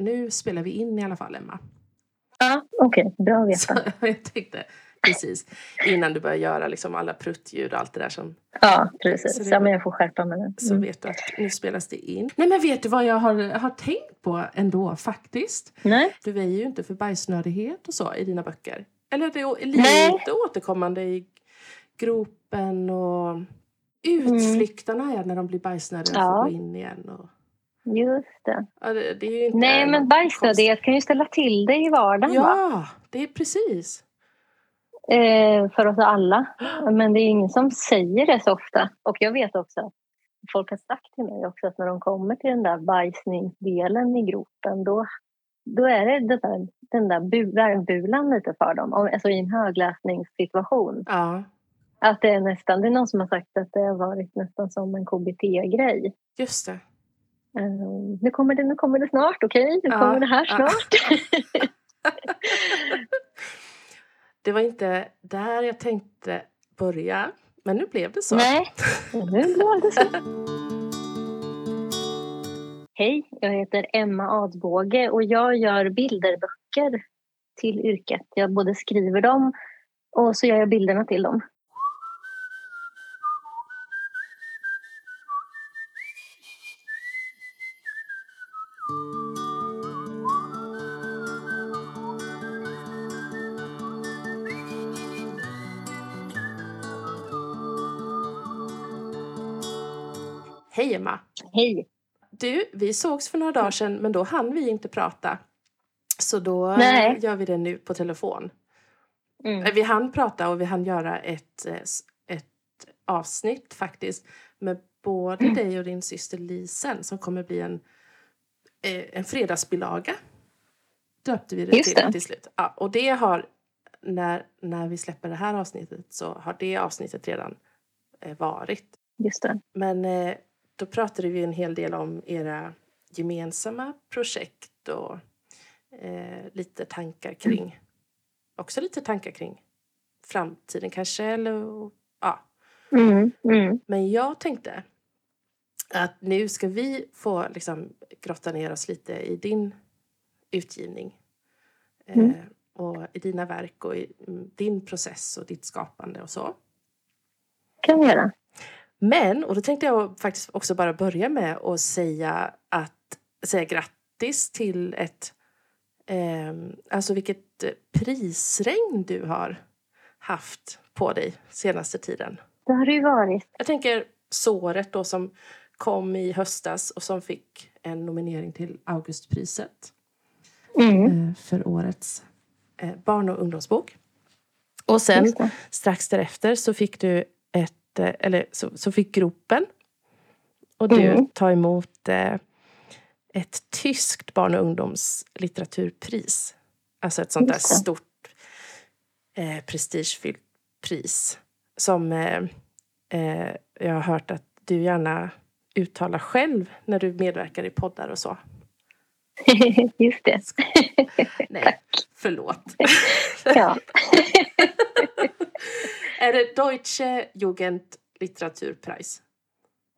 nu spelar vi in i alla fall, Emma. Ja, okej. Okay. Bra att veta. Så jag tänkte, precis. Innan du börjar göra liksom alla pruttljud och allt det där som... Ja, precis. Så det, ja, men jag får skärpa mig Mm. Så vet du att nu spelas det in. Nej, men vet du vad jag har, har tänkt på ändå faktiskt? Nej. Du väjer ju inte för bajsnödighet och så i dina böcker. Eller det är lite Nej. återkommande i gropen och utflykterna är när de blir bajsnödiga och Ja. får gå in igen. Och, Just det. ja, det, det inte Nej, men bajsnödighet kan ju ställa till det i vardagen konstigt. va? Ja, det är precis. Eh, för oss alla. Men det är ingen som säger det så ofta. Och jag vet också att folk har sagt till mig också att när de kommer till den där bajsningsdelen i gropen då, då är det den där, den där bu- värmbulan lite för dem. Om- Alltså i en högläsningssituation. Ja, Att det är nästan, det är någon som har sagt att det har varit nästan som en KBT-grej. just det. Eh, nu, kommer det, nu kommer det snart, okej? Nu Ja, kommer det här ja. snart. Det var inte där jag tänkte börja, men nu blev det så. Nej, nu blev det så. Hej, jag heter Emma Adbåge och jag gör bilderböcker till yrket. Jag både skriver dem och så gör jag bilderna till dem. Hej! Du, vi sågs för några dagar sedan men då hann vi inte prata. Så då Nej. gör vi det nu på telefon. Mm. Vi hann prata och vi hann göra ett, eh, ett avsnitt faktiskt med både Mm. dig och din syster Lisen som kommer bli en, eh, en fredagsbilaga. Döpte vi det Just till det. till slut. Ja, och det har, när, när vi släpper det här avsnittet så har det avsnittet redan eh, varit. Just det. Men då pratade vi en hel del om era gemensamma projekt och eh, lite tankar kring, också lite tankar kring framtiden kanske. Eller, ja. Mm. Mm. Men jag tänkte att nu ska vi få liksom, grotta ner oss lite i din utgivning. Eh, Mm. och i dina verk och i mm, din process och ditt skapande och så. kan vi göra. Men, och då tänkte jag faktiskt också bara börja med att säga att säga grattis till ett eh, alltså vilket prisregn du har haft på dig senaste tiden. Det har det ju varit. Jag tänker såret då som kom i höstas och som fick en nominering till Augustpriset Mm. eh, för årets eh, barn och ungdomsbok. Och sen strax därefter så fick du eh, eller så, så fick Gropen och du Mm. ta emot eh, ett tyskt barn och ungdomslitteraturpris. Alltså ett sånt där stort eh, prestigefyllt pris som eh, eh, jag har hört att du gärna uttalar själv när du medverkar i poddar och så. Just det. Nej, förlåt. Ja. Är det Deutsche Jugendlitteraturpreis?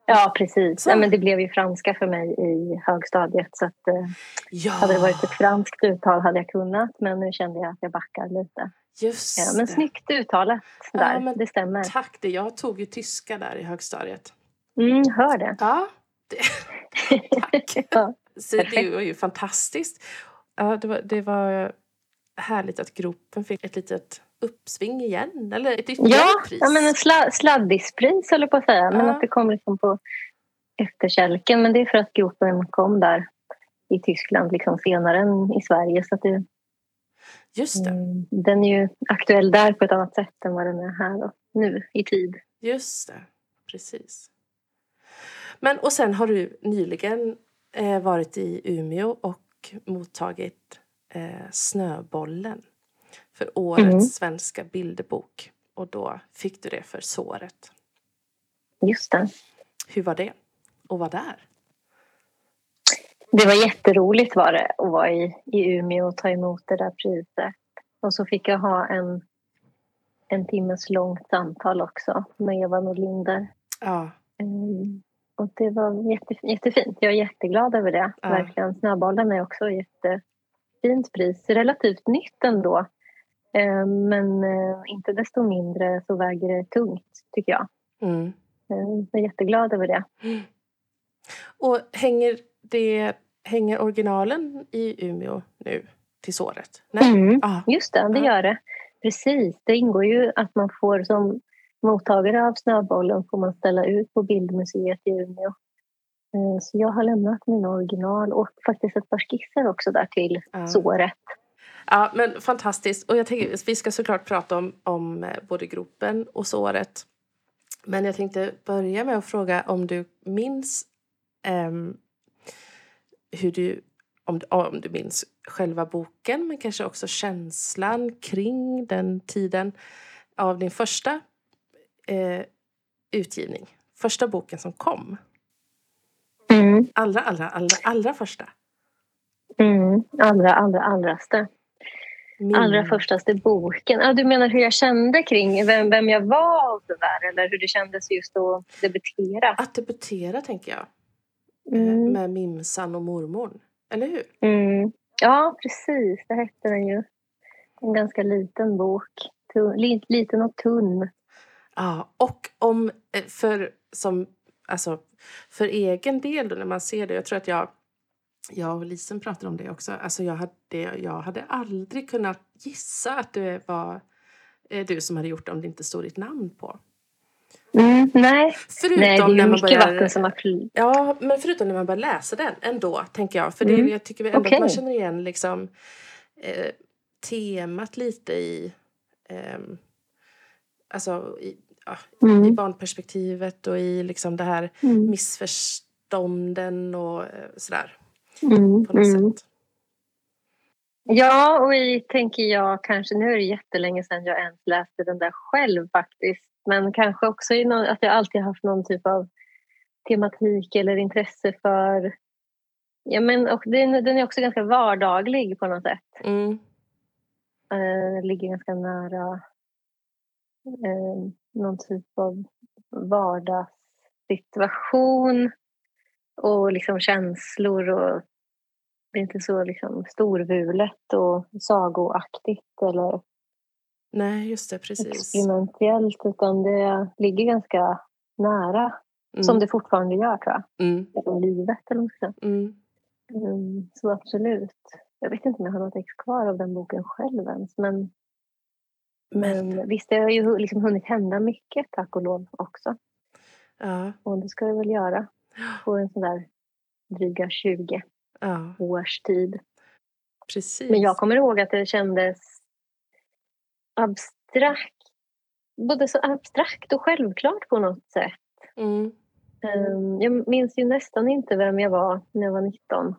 ja, precis. Ja, men det blev ju franska för mig i högstadiet. Så att, eh, Ja, hade det varit ett franskt uttal hade jag kunnat. Men nu kände jag att jag backar lite. just Ja, men det. snyggt uttalat Ja, där. men Det stämmer. Tack, det. jag tog ju tyska där i högstadiet. Mm, hör det. Ja, det, tack. Ja. Så det var ju fantastiskt. Ja, det, var, det var härligt att gropen fick ett litet uppsving igen. Eller ett ytterligare Ja, pris. ja men en sla, sladdispris höll jag på att säga. Men Ja. att det kom liksom på efterkälken. Men det är för att gropen kom där i Tyskland liksom senare än i Sverige. Så att det, Just det. mm, den är ju aktuell där på ett annat sätt än vad den är här och nu i tid. Just det, precis. Men och sen har du nyligen eh, varit i Umeå och mottagit eh, Snöbollen för årets Mm. svenska bilderbok. Och då fick du det för såret. Just det. Hur var det att vara där? Det var jätteroligt var det att vara i, i Umeå och ta emot det där priset. Och så fick jag ha en, en timmes långt samtal också med Eva Nordlinder. Ja, Mm. och det var jätte, jättefint. Jag är jätteglad över det. Ja. Verkligen. Snöbollen är också ett jättefint pris. Relativt nytt ändå. Eh, men eh, inte desto mindre så väger det tungt, tycker jag. Mm. Eh, Jag är jätteglad över det. Och hänger, det, hänger originalen i Umeå nu till såret? Nej? Mm. Ah, Just det, det Ja. gör det. Precis. Det ingår ju att man får som mottagare av Snöbollen får man ställa ut på Bildmuseet i Umeå. Så jag har lämnat mina original och faktiskt ett par skisser också där till Ja. såret. Ja, men fantastiskt. Och jag tänker, vi ska såklart prata om, om eh, både gropen och såret. Men jag tänkte börja med att fråga om du minns ehm, hur du, om, om du minns själva boken men kanske också känslan kring den tiden av din första eh, utgivning. Första boken som kom. Mm. Allra, allra, allra, allra första. Mm. Allra, allra, allraste. Min- Allra förstaste boken. Ah, du menar hur jag kände kring vem, vem jag var och så där, eller hur det kändes just att debutera? Att debutera, tänker jag. eh, Mm. med Mimsan och mormor. Eller hur? Mm. Ja, precis. Det hette den ju. En ganska liten bok. Tunn, li, liten och tunn. Ja, och om eh, för, som, alltså, för egen del när man ser det. Jag tror att jag, jag och Lisen pratade om det också. Alltså jag, hade, jag hade aldrig kunnat gissa att det var eh, du som hade gjort det om det inte stod ditt namn på. Mm, nej. Förutom nej, det är när man börjar... som har. Ja, men förutom när man börjar läsa den ändå, tänker jag. För det, Mm. jag tycker ändå Okej. att man känner igen liksom, eh, temat lite i... ehm, alltså i, ja, i Mm. barnperspektivet och i liksom det här Mm. missförstånden och eh, sådär. Mm. På något Mm. sätt. Ja, och i, tänker jag kanske, nu är det jättelänge sedan jag ens läste den där själv faktiskt. Men kanske också i någon, att jag alltid haft någon typ av tematik eller intresse för... Ja, men och den, den är också ganska vardaglig på något sätt. Mm. eh, ligger ganska nära eh, någon typ av vardagssituation och liksom känslor. Och det är inte så liksom storvulet och sagoaktigt eller Nej, just det. Precis. experimentellt utan det ligger ganska nära, Mm. som det fortfarande gör tror jag, Mm. livet eller säga. Mm. Mm, så absolut. Jag vet inte om jag har något ex kvar av den boken själv ens. Men, men visst, det har ju liksom hunnit hända mycket, tack och lov också. Ja. Och det ska det väl göra på en sån där dryga 20 ja, års tid. precis. Men jag kommer ihåg att det kändes abstrakt. Både så abstrakt och självklart på något sätt. Mm. Ehm, Jag minns ju nästan inte vem jag var när jag var 19.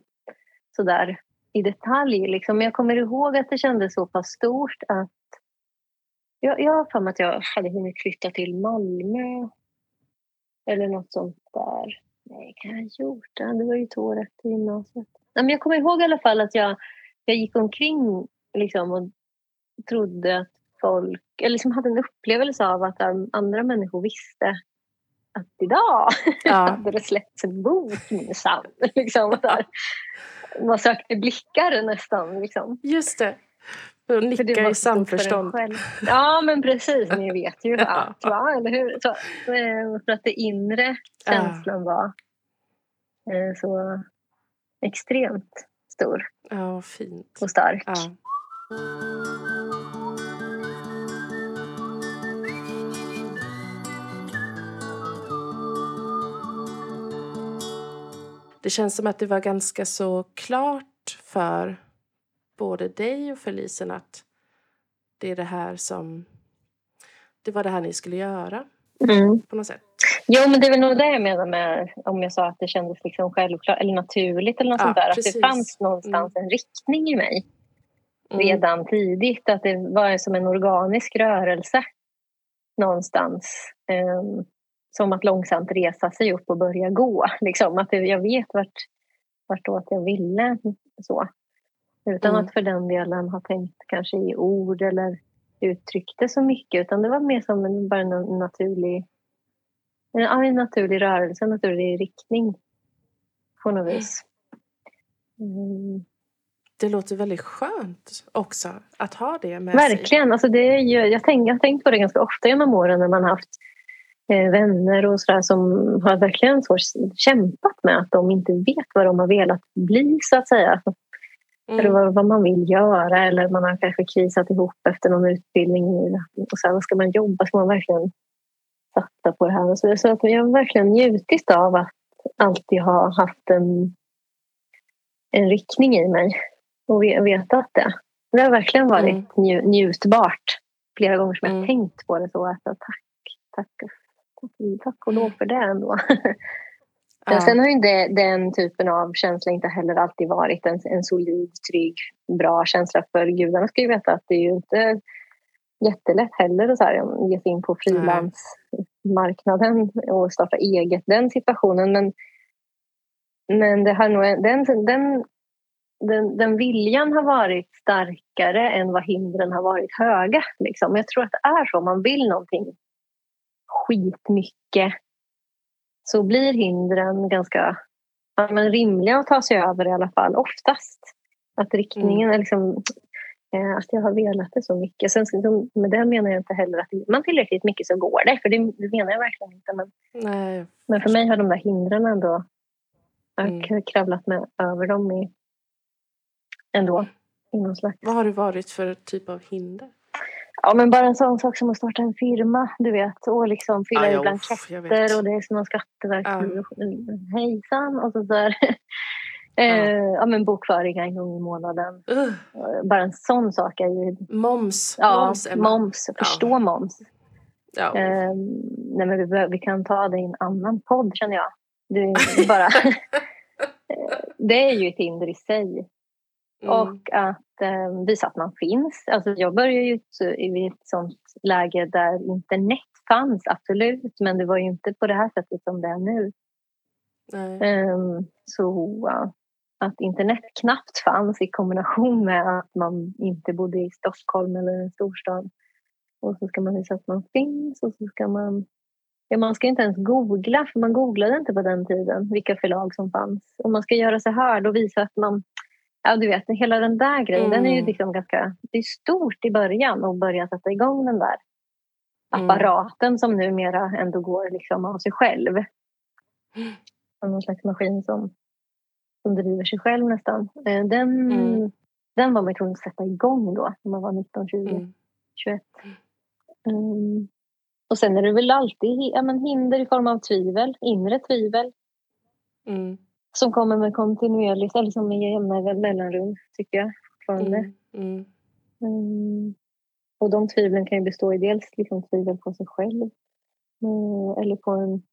Sådär i detalj. Liksom. Men jag kommer ihåg att det kändes så pass stort att jag, jag har för mig att jag hade hunnit flytta till Malmö. Eller något sånt där. Nej, kan jag ha gjort det? Det var ju ett år efter gymnasiet. Nej, men jag kommer ihåg i alla fall att jag, jag gick omkring liksom, och trodde att folk, eller liksom hade en upplevelse av att andra människor visste att idag Ja. hade det släppts en bok minsann. Liksom. Man sökte blickar nästan. Liksom. Just det. Och För det nicka var i samförstånd. Ja, men precis. Ni vet ju allt, va? Eller hur? Så, eh, för att det inre känslan var eh, så extremt stor Ja, fint. och stark. Ja. Det känns som att det var ganska så klart för både dig och för Lisen att det är det här som... Det var det här ni skulle göra Mm. på något sätt. Jo, men det är väl nog det jag menar med om jag sa att det kändes liksom självklart eller naturligt eller något Ja, sånt där. Att precis. det fanns någonstans en riktning i mig. Mm. redan tidigt. Att det var som en organisk rörelse någonstans. Ehm, som att långsamt resa sig upp och börja gå. Liksom. Att jag vet vart, vartåt jag ville. så. Utan Mm. att för den delen ha tänkt kanske i ord eller uttryckte så mycket. Utan det var mer som en, bara en naturlig ja, en naturlig rörelse, en naturlig riktning på något vis. Mm. Det låter väldigt skönt också att ha det med Verkligen. sig. Alltså det är ju, jag, tänk, jag har tänkt på det ganska ofta genom åren när man har haft eh, vänner och sådär som har verkligen så kämpat med att de inte vet vad de har velat bli så att säga. Mm. Eller vad, vad, man vill göra eller man har kanske krisat ihop efter någon utbildning. Och så här, vad ska man jobba? Ska man verkligen satsa på det här? Och så, så att jag har verkligen njutit av att alltid ha haft en, en riktning i mig och vetat det. Det har verkligen varit mm. njutbart flera gånger som jag mm. tänkt på det så. Att, tack, tack, tack, tack och lov för det ändå. Ja. Sen har ju det, den typen av känsla inte heller alltid varit en, en solid, trygg, bra känsla. För gudarna ska ju veta att det är ju inte jättelätt heller att så här, ge sig in på frilansmarknaden och starta eget. Den situationen. Men, men det har nog, den, den, den, den viljan har varit starkare än vad hindren har varit höga. Liksom. Jag tror att det är så. Man vill någonting skitmycket så blir hindren ganska ja, men rimliga att ta sig över i alla fall, oftast. Att riktningen mm. är liksom, eh, att jag har velat det så mycket. Sen, med det menar jag inte heller att man tillräckligt mycket så går det, för det, det menar jag verkligen inte. Men, Nej, men för mig har de där hindren ändå, mm. jag kravlat med över dem i, ändå. I någon slags. Vad har det varit för typ av hinder? Ja, men bara en sån sak som att starta en firma, du vet, och liksom fylla i blanketter och det är som någon skatteverk. Ja. Hejsan! Och så där. Ja. Eh, ja, men bokföring en gång i månaden. Uh. Bara en sån sak är ju... Moms. Ja, moms. moms förstå ja. moms. Ja. Eh, nej, men vi, vi, kan ta det i en annan podd, känner jag. Det, bara, eh, det är ju ett hinder i sig. Mm. Och att eh, visa att man finns. Alltså jag började ju i ett sånt läge där internet fanns, absolut. Men det var ju inte på det här sättet som det är nu. Um, så uh, att internet knappt fanns i kombination med att man inte bodde i Stockholm eller en storstad. Och så ska man visa att man finns och så ska man... Ja, man ska inte ens googla, för man googlade inte på den tiden vilka förlag som fanns. Och man ska göra sig hörd och visa att man Ja, du vet, hela den där grejen, mm. den är ju mm. liksom ganska... Det är stort i början att börja sätta igång den där mm. apparaten mm. som numera ändå går liksom av sig själv. Som någon slags maskin som, som driver sig själv nästan. Eh, den, mm. den var man tvungen att sätta igång då, när man var 19, 20, mm. 21. Um, och sen är det väl alltid ja, men hinder i form av tvivel, inre tvivel. Mm som kommer med kontinuerligt, eller som med jämna mellanrum, tycker jag fortfarande. Mm, mm. Mm. Och de tvivlen kan ju bestå i dels liksom tvivel på sig själv eh, eller på en,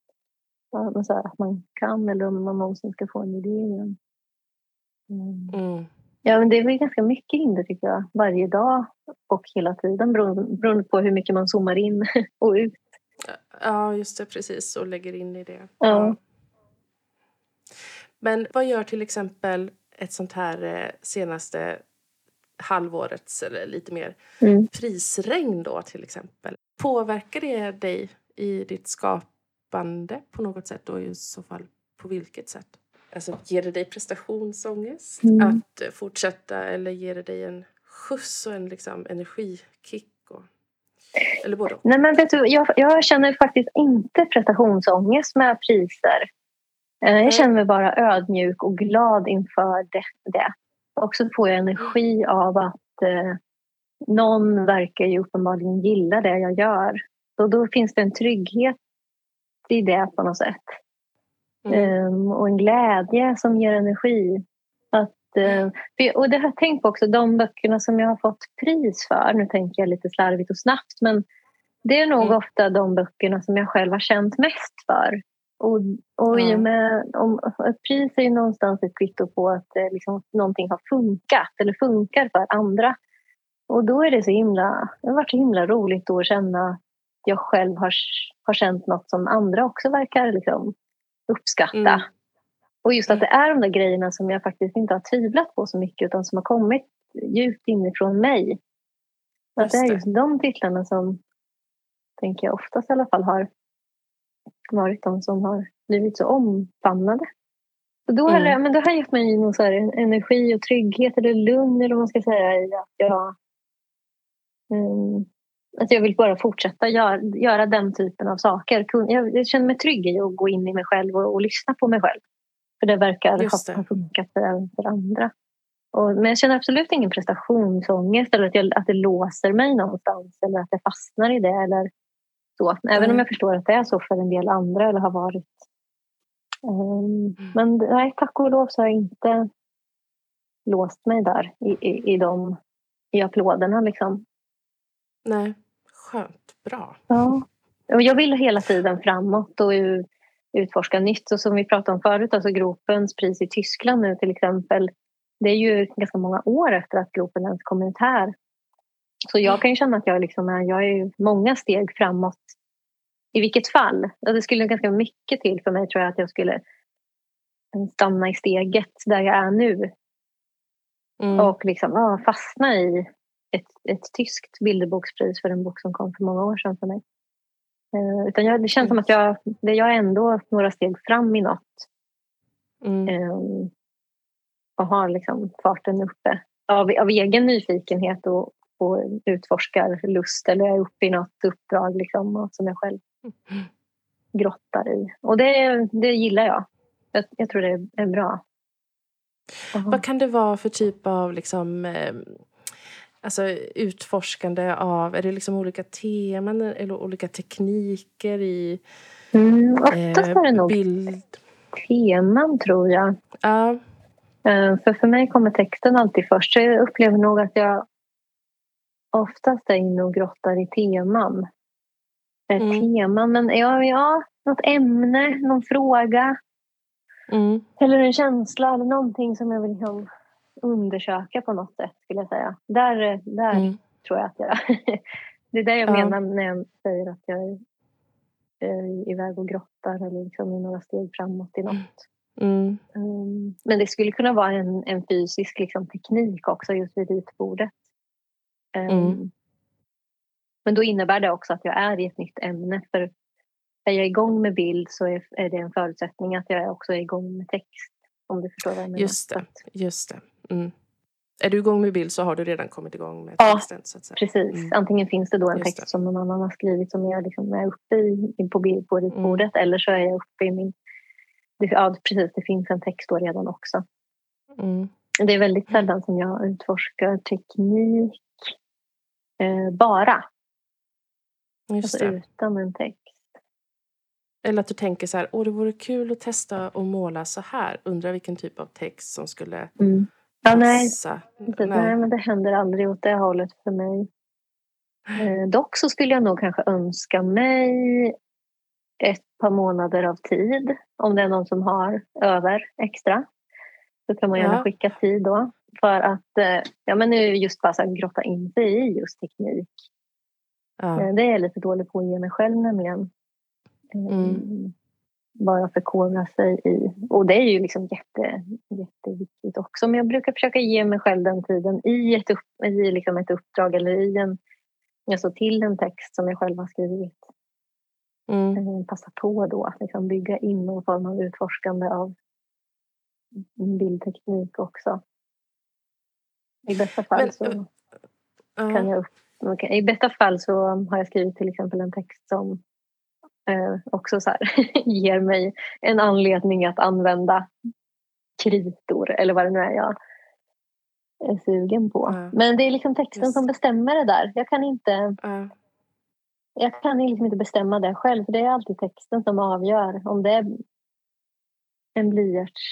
så här, att man kan eller om man någonsin ska få en idé igen. Mm. mm. Ja, men det är väl ganska mycket hinder tycker jag, varje dag och hela tiden beroende på hur mycket man zoomar in och ut. Ja, just det, precis, och lägger in i det. Ja. Men vad gör till exempel ett sånt här eh, senaste halvårets eller lite mer mm. prisregn då till exempel? Påverkar det dig i ditt skapande på något sätt och i så fall på vilket sätt? Alltså ger det dig prestationsångest mm. att eh, fortsätta eller ger det dig en skjuts och en liksom, energikick? Och, eller både Nej men vet du, jag, jag känner faktiskt inte prestationsångest med priser. Eh, jag känner mig bara ödmjuk och glad inför det. Och så får jag energi av att eh, någon verkar ju uppenbarligen gilla det jag gör. Så då finns det en trygghet i det på något sätt. Mm. Um, och en glädje som ger energi. Att, uh, och det har jag tänkt på också, de böckerna som jag har fått pris för, nu tänker jag lite slarvigt och snabbt, men det är nog mm. ofta de böckerna som jag själv har känt mest för. Och, och i och med, om, ett pris är ju någonstans ett kvitto på att eh, liksom, någonting har funkat eller funkar för andra. Och då är det så himla, det har varit så himla roligt att känna att jag själv har, har känt något som andra också verkar liksom, uppskatta. Mm. Och just att det är de där grejerna som jag faktiskt inte har tvivlat på så mycket utan som har kommit djupt inifrån mig. Att det är just de titlarna som tänker jag oftast i alla fall har varit de som har blivit så omfamnade. Då, Mm. har, det, men har gett mig någon så här energi och trygghet eller lugn eller vad man ska säga i att jag, mm, att jag vill bara fortsätta gör, göra den typen av saker. Jag, jag känner mig trygg i att gå in i mig själv och, och lyssna på mig själv. För det verkar det. ha funkat för, även för andra. Och, men jag känner absolut ingen prestationsångest eller att, jag, att det låser mig någonstans eller att jag fastnar i det. Eller så. Även Nej. om jag förstår att det är så för en del andra eller har varit. Ehm, Men nej, tack och lov så har jag inte låst mig där i, i, i, de, i applåderna. Liksom. Nej, skönt. Bra. Ja. Jag vill hela tiden framåt och utforska nytt. Och som vi pratade om förut, alltså Gropens pris i Tyskland nu till exempel. Det är ju ganska många år efter att Gropen ens kom ut här. Så jag kan ju känna att jag, liksom är, jag är många steg framåt i vilket fall. Och det skulle ganska mycket till för mig tror jag att jag skulle stanna i steget där jag är nu Mm. och liksom, ja, fastna i ett, ett tyskt bilderbokspris för en bok som kom för många år sedan för mig. Eh, utan jag, det känns som att jag, det, jag är ändå några steg fram i något Mm. eh, och har liksom farten uppe av, av egen nyfikenhet och, och utforskar lust eller jag är uppe i något uppdrag liksom, som jag själv grottar i. Och det, det gillar jag. jag. Jag tror det är, bra. Aha. Vad kan det vara för typ av liksom, eh, alltså, utforskande av... Är det liksom olika teman eller olika tekniker i Mm, oftast eh, är det nog bild? teman tror jag. Ja. Eh, För för mig kommer texten alltid först. Så jag upplever nog att jag oftast är inne och grottar i teman. Mm. Teman, men ja, ja, något ämne, någon fråga Mm. eller en känsla eller någonting som jag vill liksom undersöka på något sätt skulle jag säga. Där, där Mm. tror jag att jag... det är det jag Ja. menar när jag säger att jag är iväg och grottar eller liksom i några steg framåt i något. Mm. Mm, Men det skulle kunna vara en, en fysisk liksom, teknik också just vid ritbordet. Mm. Men då innebär det också att jag är i ett nytt ämne. För är jag igång med bild så är, det en förutsättning att jag också är igång med text. Om du förstår vad jag menar. Just det. Just det. Mm. Är du igång med bild så har du redan kommit igång med Ja, texten. Så att säga. Precis. Mm. Antingen finns det då en Just text det. som någon annan har skrivit som jag liksom är uppe i, på, bild, på ritbordet. Eller så är jag uppe i min... Ja, precis. Det finns en text då redan också. Mm. Det är väldigt sällan som jag utforskar teknik eh, bara, Just alltså det. utan en text. Eller att du tänker så här, åh det vore kul att testa att måla så här. Undrar vilken typ av text som skulle Mm. Ja, nej, passa. precis. nej, men det händer aldrig åt det hållet för mig. Eh, dock så skulle jag nog kanske önska mig ett par månader av tid. Om det är någon som har över extra. Så kan man gärna Ja. skicka tid då. För att eh, ja, men nu just bara så här, grotta in sig i just teknik. Ja. Eh, Det är jag lite dålig på att ge mig själv nämligen. Eh, Mm. Bara förkovra sig i. Och det är ju liksom jätte, jätteviktigt också. Men jag brukar försöka ge mig själv den tiden i ett, upp, i liksom ett uppdrag eller i en, alltså till en text som jag själv har skrivit. Mm. Passa på då att liksom bygga in någon form av utforskande av bildteknik också. I bästa fall Men, så eh, kan Ja. jag upp, okej, I bästa fall så har jag skrivit till exempel en text som eh, också så här, ger mig en anledning att använda kritor eller vad det nu är jag är sugen på. Ja. Men det är liksom texten Just. som bestämmer det där. Jag kan inte, Ja. jag kan liksom inte bestämma det själv för det är alltid texten som avgör om det är en blyerts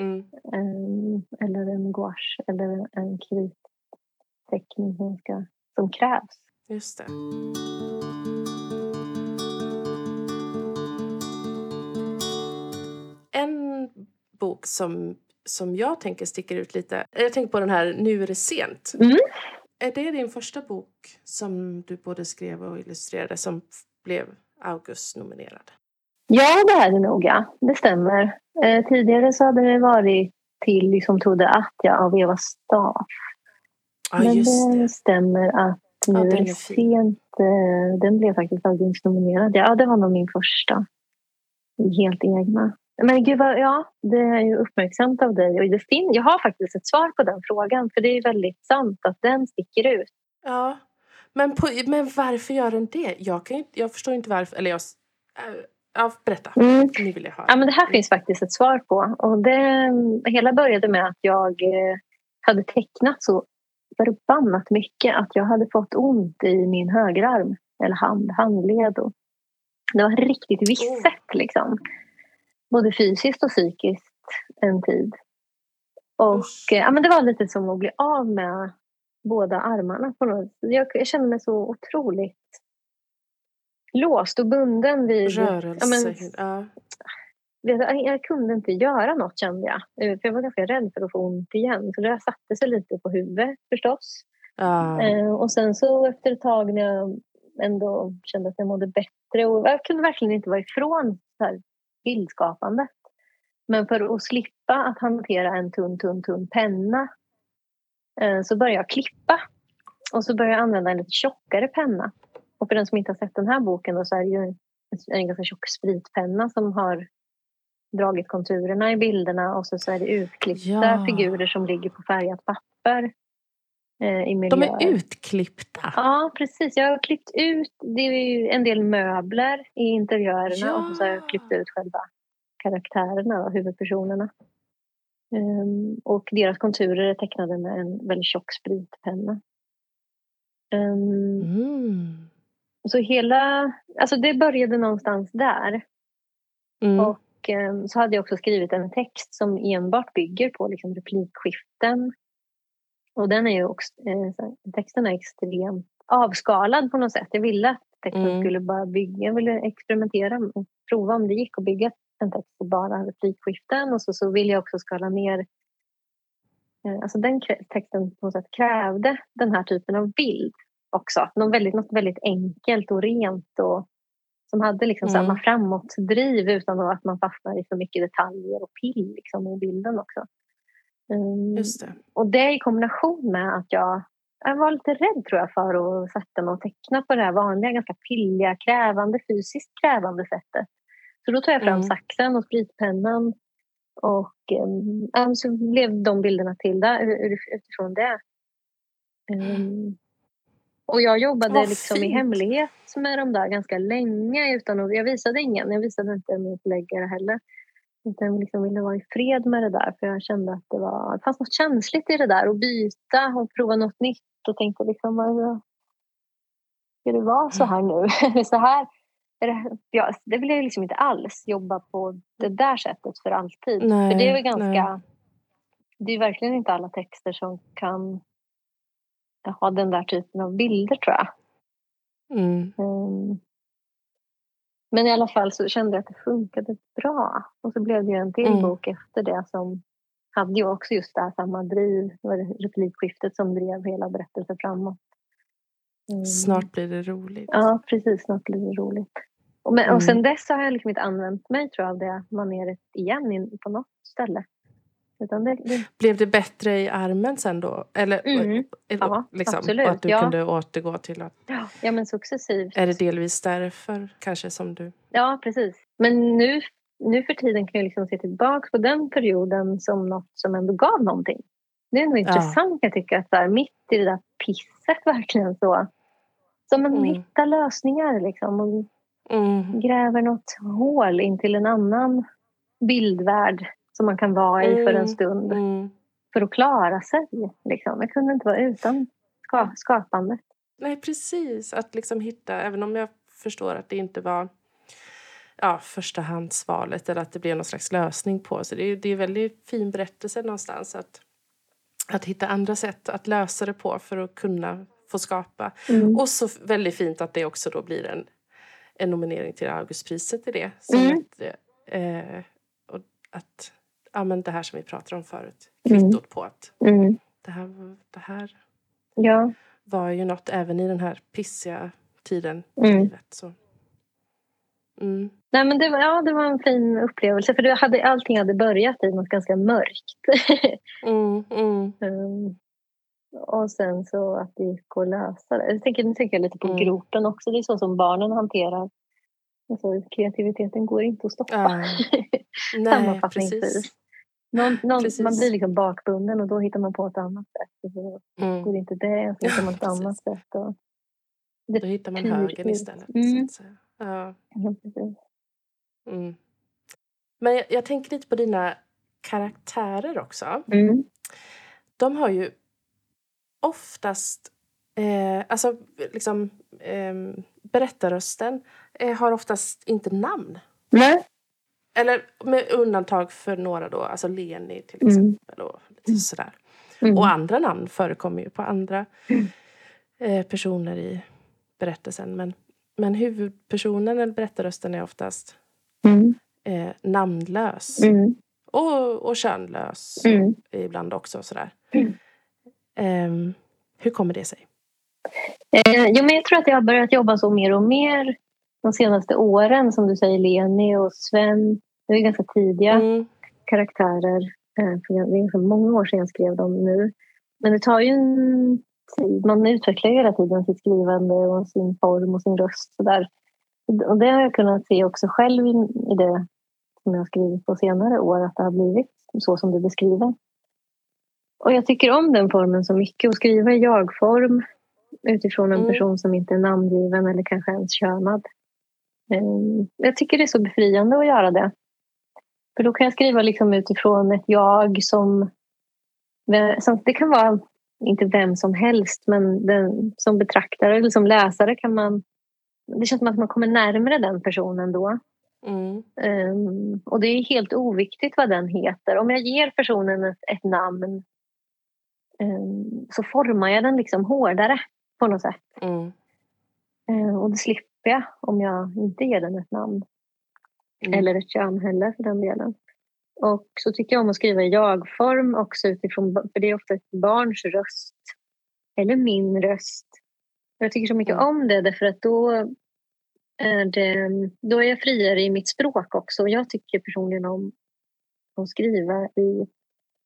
Mm. eh, eller en gouache eller en kritteckning som, ska, som krävs. Just det. En bok som, som jag tänker sticker ut lite. Jag tänker på den här Nu är det sent. Mm. Är det din första bok som du både skrev och illustrerade som blev August-nominerad? Ja, det är det nog. Ja. Det stämmer. Eh, tidigare så hade det varit Tilly som trodde att jag av Eva Staaf. Ja, Men just det det. stämmer att nu Ja, är den det sent. eh, Den blev faktiskt Augustnominerad. Ja, det var nog min första helt egna. Men gud, vad, ja, det är ju uppmärksamt av dig. Och det fin- jag har faktiskt ett svar på den frågan. För det är väldigt sant att den sticker ut. Ja. Men, på, men varför gör den det? Jag, kan, inte- jag förstår inte varför. Eller jag... Ja, berätta. Mm. Nu vill jag höra. Ja, men det här finns faktiskt ett svar på. Och det hela började med att jag eh, hade tecknat så förbannat mycket att jag hade fått ont i min högerarm. Eller hand, handled. Och det var riktigt visset liksom. Både fysiskt och psykiskt en tid. Och eh, ja, men det var lite som att bli av med båda armarna. På något. Jag, jag kände mig så otroligt låst och bunden vid... Rörelse. men- Ja. Du, Jag kunde inte göra något kände jag. Eh, För jag var ganska rädd för att få ont igen. Så det satte sig lite på huvudet förstås. Ja. Eh, och sen så efter ett tag när jag ändå kände att jag mådde bättre. Och jag kunde verkligen inte vara ifrån så här bildskapandet. Men för att slippa att hantera en tunn, tunn, tunn penna eh, så började jag klippa. Och så började jag använda en lite tjockare penna. Och för den som inte har sett den här boken då, så är det ju en, en ganska tjock spritpenna som har dragit konturerna i bilderna och så, så är det utklippta Ja. figurer som ligger på färgat papper eh, De är utklippta. Ja, precis. Jag har klippt ut det är en del möbler i interiörerna Ja. och så har jag klippt ut själva karaktärerna och huvudpersonerna. Ehm, och deras konturer är tecknade med en väldigt tjock spritpenna. Ehm, Mm. Så hela, alltså det började någonstans där. Mm. Och ehm, så hade jag också skrivit en text som enbart bygger på liksom replikskiften. Och den är ju också, eh, texten är extremt avskalad på något sätt. Jag ville att texten Mm. skulle bara bygga, jag ville experimentera och prova om det gick att bygga en text på bara replikskiften. Och så, så ville jag också skala ner eh, Alltså den texten på något sätt krävde den här typen av bild också. Något väldigt, något väldigt enkelt och rent och som hade liksom Mm. samma framåtdriv utan att man fastnar i för mycket detaljer och pill liksom i bilden också. Just det. och det i kombination med att jag, jag var lite rädd tror jag för att sätta mig och teckna på det här vanliga, ganska pilliga, krävande, fysiskt krävande sättet. Så då tog jag fram Mm. saxen och spritpennan och um, så blev de bilderna till där, utifrån det. Um, och jag jobbade Vad liksom i hemlighet med de där ganska länge. Utan att, jag visade ingen, jag visade inte min förläggare heller. Utan liksom ville vara i fred med det där. För jag kände att det, var, det fanns något känsligt i det där. Att byta och prova något nytt. Och tänkte liksom, ska det vara så här nu? Det så här? Ja, det vill jag liksom inte alls jobba på det där sättet för alltid. Nej, för det är väl ganska... nej. Det är verkligen inte alla texter som kan ha den där typen av bilder tror jag. Mm. Mm. Men i alla fall så kände jag att det funkade bra. Och så blev det ju en till Mm. bok efter det som hade ju också just det här samma driv. Det var replikskiftet som drev hela berättelsen framåt. Mm. Snart blir det roligt. Ja, precis. Snart blir det roligt. Och, men, Mm. och sen dess har jag liksom inte använt mig tror jag, av det maneret igen in, på något ställe. Det, det, Blev det bättre i armen sen då? Eller, Mm. eller Ja, liksom, absolut, och att du ja. kunde återgå till att... ja, ja, men successivt. Är det delvis därför kanske som du... Ja, precis. Men nu, nu för tiden kan jag liksom se tillbaka på den perioden som något som ändå gav någonting. Det är nog intressant jag tycker att där, mitt i det där pisset verkligen så. Som man Mm. hittar lösningar liksom och Mm. gräver något hål in till en annan bildvärld som man kan vara i för en Mm. stund Mm. för att klara sig. Liksom. Jag kunde inte vara utan ska, skapandet. Nej, precis. Att liksom hitta, även om jag förstår att det inte var ja, förstahandsvalet eller att det blev någon slags lösning på. Så det är, det är en väldigt fin berättelse någonstans att, att hitta andra sätt att lösa det på för att kunna få skapa. Mm. Och så väldigt fint att det också då blir en, en nominering till Augustpriset i det. Som Mm. ett, eh, och att, ja, men det här som vi pratade om förut, Mm. kvittot på att Mm. det här, det här Ja. var ju något även i den här pissiga tiden i Mm. livet. Så. Mm. Nej, men det, var, ja, det var en fin upplevelse. För det hade, allting hade börjat i något ganska mörkt. Mm, mm. Mm. och sen så att det gick att lösa det. Jag tänker, nu tänker jag lite på Mm. gropen också. Det är så som barnen hanterar. Alltså, kreativiteten går inte att stoppa. Nej, Sammanfattningsvis. precis. Någon, någon, man blir liksom bakbunden och då hittar man på ett annat sätt. Och Mm. går inte det, så hittar man ett annat sätt. Och, Då hittar man högen istället. Mm. Ja. Mm. Men jag, jag tänker lite på dina karaktärer också. Mm. De har ju oftast... Eh, alltså, liksom... Eh, berättarrösten eh, har oftast inte namn. Nej. Eller med undantag för några då, alltså Leni till Mm. exempel. Och, lite sådär. Mm. och andra namn förekommer ju på andra eh, personer i berättelsen. Men, men huvudpersonen eller berättarrösten är oftast Mm. eh, namnlös. Mm. Och, och könlös Mm. ibland också. Sådär. Mm. Ehm, hur kommer det sig? Eh, jo, men jag tror att jag har börjat jobba så mer och mer de senaste åren. Som du säger, Leni och Sven. Det är ganska tidiga Mm, karaktärer. Eh, för det är ganska många år sedan jag skrev dem nu. Men det tar ju en tid. Man utvecklar hela tiden sitt skrivande och sin form och sin röst. Så där. Och det har jag kunnat se också själv i, i det som jag har skrivit på senare år. Att det har blivit så som du beskriver. Och jag tycker om den formen så mycket. Att skriva i jag-form utifrån en Mm. person som inte är namngiven eller kanske ens könad. Eh, Jag tycker det är så befriande att göra det. För då kan jag skriva liksom utifrån ett jag som, som... Det kan vara inte vem som helst, men den, som betraktare eller som läsare kan man... Det känns som att man kommer närmare den personen då. mm, Um, och det är helt oviktigt vad den heter. Om jag ger personen ett, ett namn um, så formar jag den liksom hårdare på något sätt. mm, Uh, och det slipper jag om jag inte ger den ett namn. Mm. Eller ett heller för den delen. Och så tycker jag om att skriva i jag-form också utifrån, för det är ofta ett barns röst. Eller min röst. Jag tycker så mycket Mm. om det därför att då är, det, då är jag friare i mitt språk också. Och jag tycker personligen om att skriva i,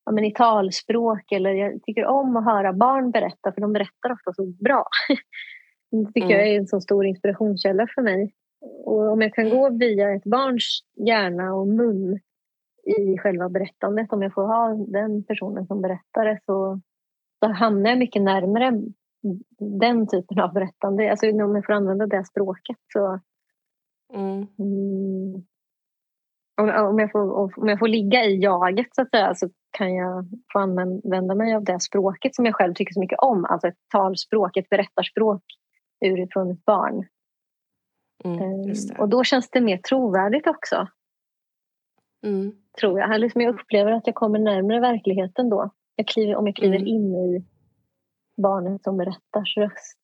ja, men i talspråk eller jag tycker om att höra barn berätta för de berättar ofta så bra. Det tycker Mm. jag är en så stor inspirationskälla för mig. Och om jag kan gå via ett barns hjärna och mun i själva berättandet, om jag får ha den personen som berättare så, så hamnar jag mycket närmare den typen av berättande. Alltså om jag får använda det språket så Mm, mm, om, jag får, om jag får ligga i jaget så att säga så kan jag få använda mig av det språket som jag själv tycker så mycket om. Alltså ett talspråk, ett berättarspråk urifrån ett barn. Mm, Ehm. Och då känns det mer trovärdigt också, Mm, tror jag. Jag upplever att jag kommer närmare verkligheten då. Jag kliver, om jag kliver Mm. in i barnet som berättars röst.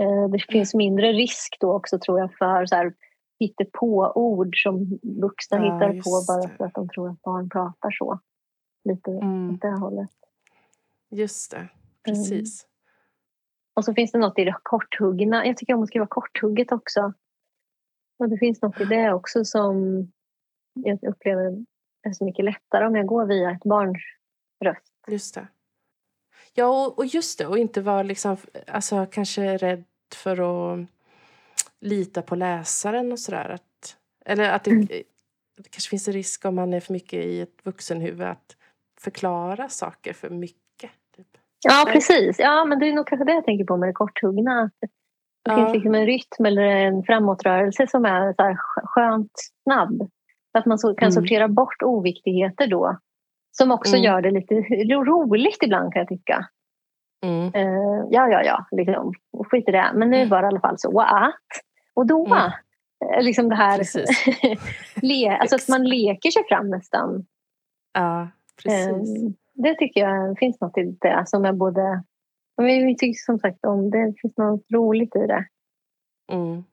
Eh, Det finns mindre risk då också tror jag för så här, på ord som vuxna Ja, hittar på bara för att de tror att barn pratar så. Lite mm, åt det hållet. just det, precis. Och så finns det något i det korthuggna. Jag tycker om att skriva korthugget också. Och det finns något i det också som jag upplever är så mycket lättare om jag går via ett barns röst. Just det. Ja, och, och just det. Och inte vara liksom, alltså, kanske rädd för att lita på läsaren och sådär. Att, eller att det, Mm. det kanske finns en risk om man är för mycket i ett vuxenhuvud att förklara saker för mycket. Typ. Ja, precis. Ja, men det är nog kanske det jag tänker på med det korthuggna. Att det finns liksom en rytm eller en framåtrörelse som är så här sk- skönt snabb. Att man så kan Mm. sortera bort oviktigheter då. Som också Mm. gör det lite ro- roligt ibland kan jag tycka. Mm. Eh, ja, ja, ja, liksom. skit i det. Men nu var det i alla fall så att. Och då. Mm. eh, Liksom det här. Le, alltså att man leker sig fram nästan. Ja, precis. Eh, det tycker jag finns något i det som är både... men Vi tycker som sagt om det. finns något roligt i det. Mm.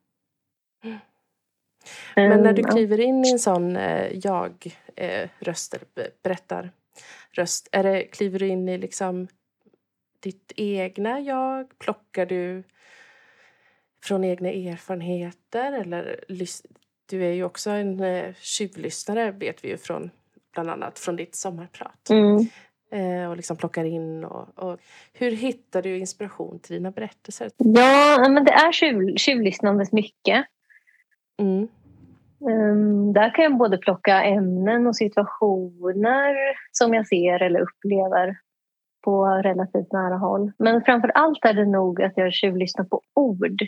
Men när du Eh, kliver in i en sån eh, jag-röst, eller be- berättarröst, är det, kliver du in i liksom ditt egna jag? Plockar du från egna erfarenheter? Eller, du är ju också en eh, tjuvlyssnare, vet vi ju från bland annat från ditt sommarprat. Mm. Eh, och liksom plockar in. Och, och, hur hittar du inspiration till dina berättelser? Ja, men det är tjuv, tjuvlyssnandet mycket. Mm. Um, där kan jag både plocka ämnen och situationer som jag ser eller upplever på relativt nära håll. Men framför allt är det nog att jag tjuvlyssnar på ord.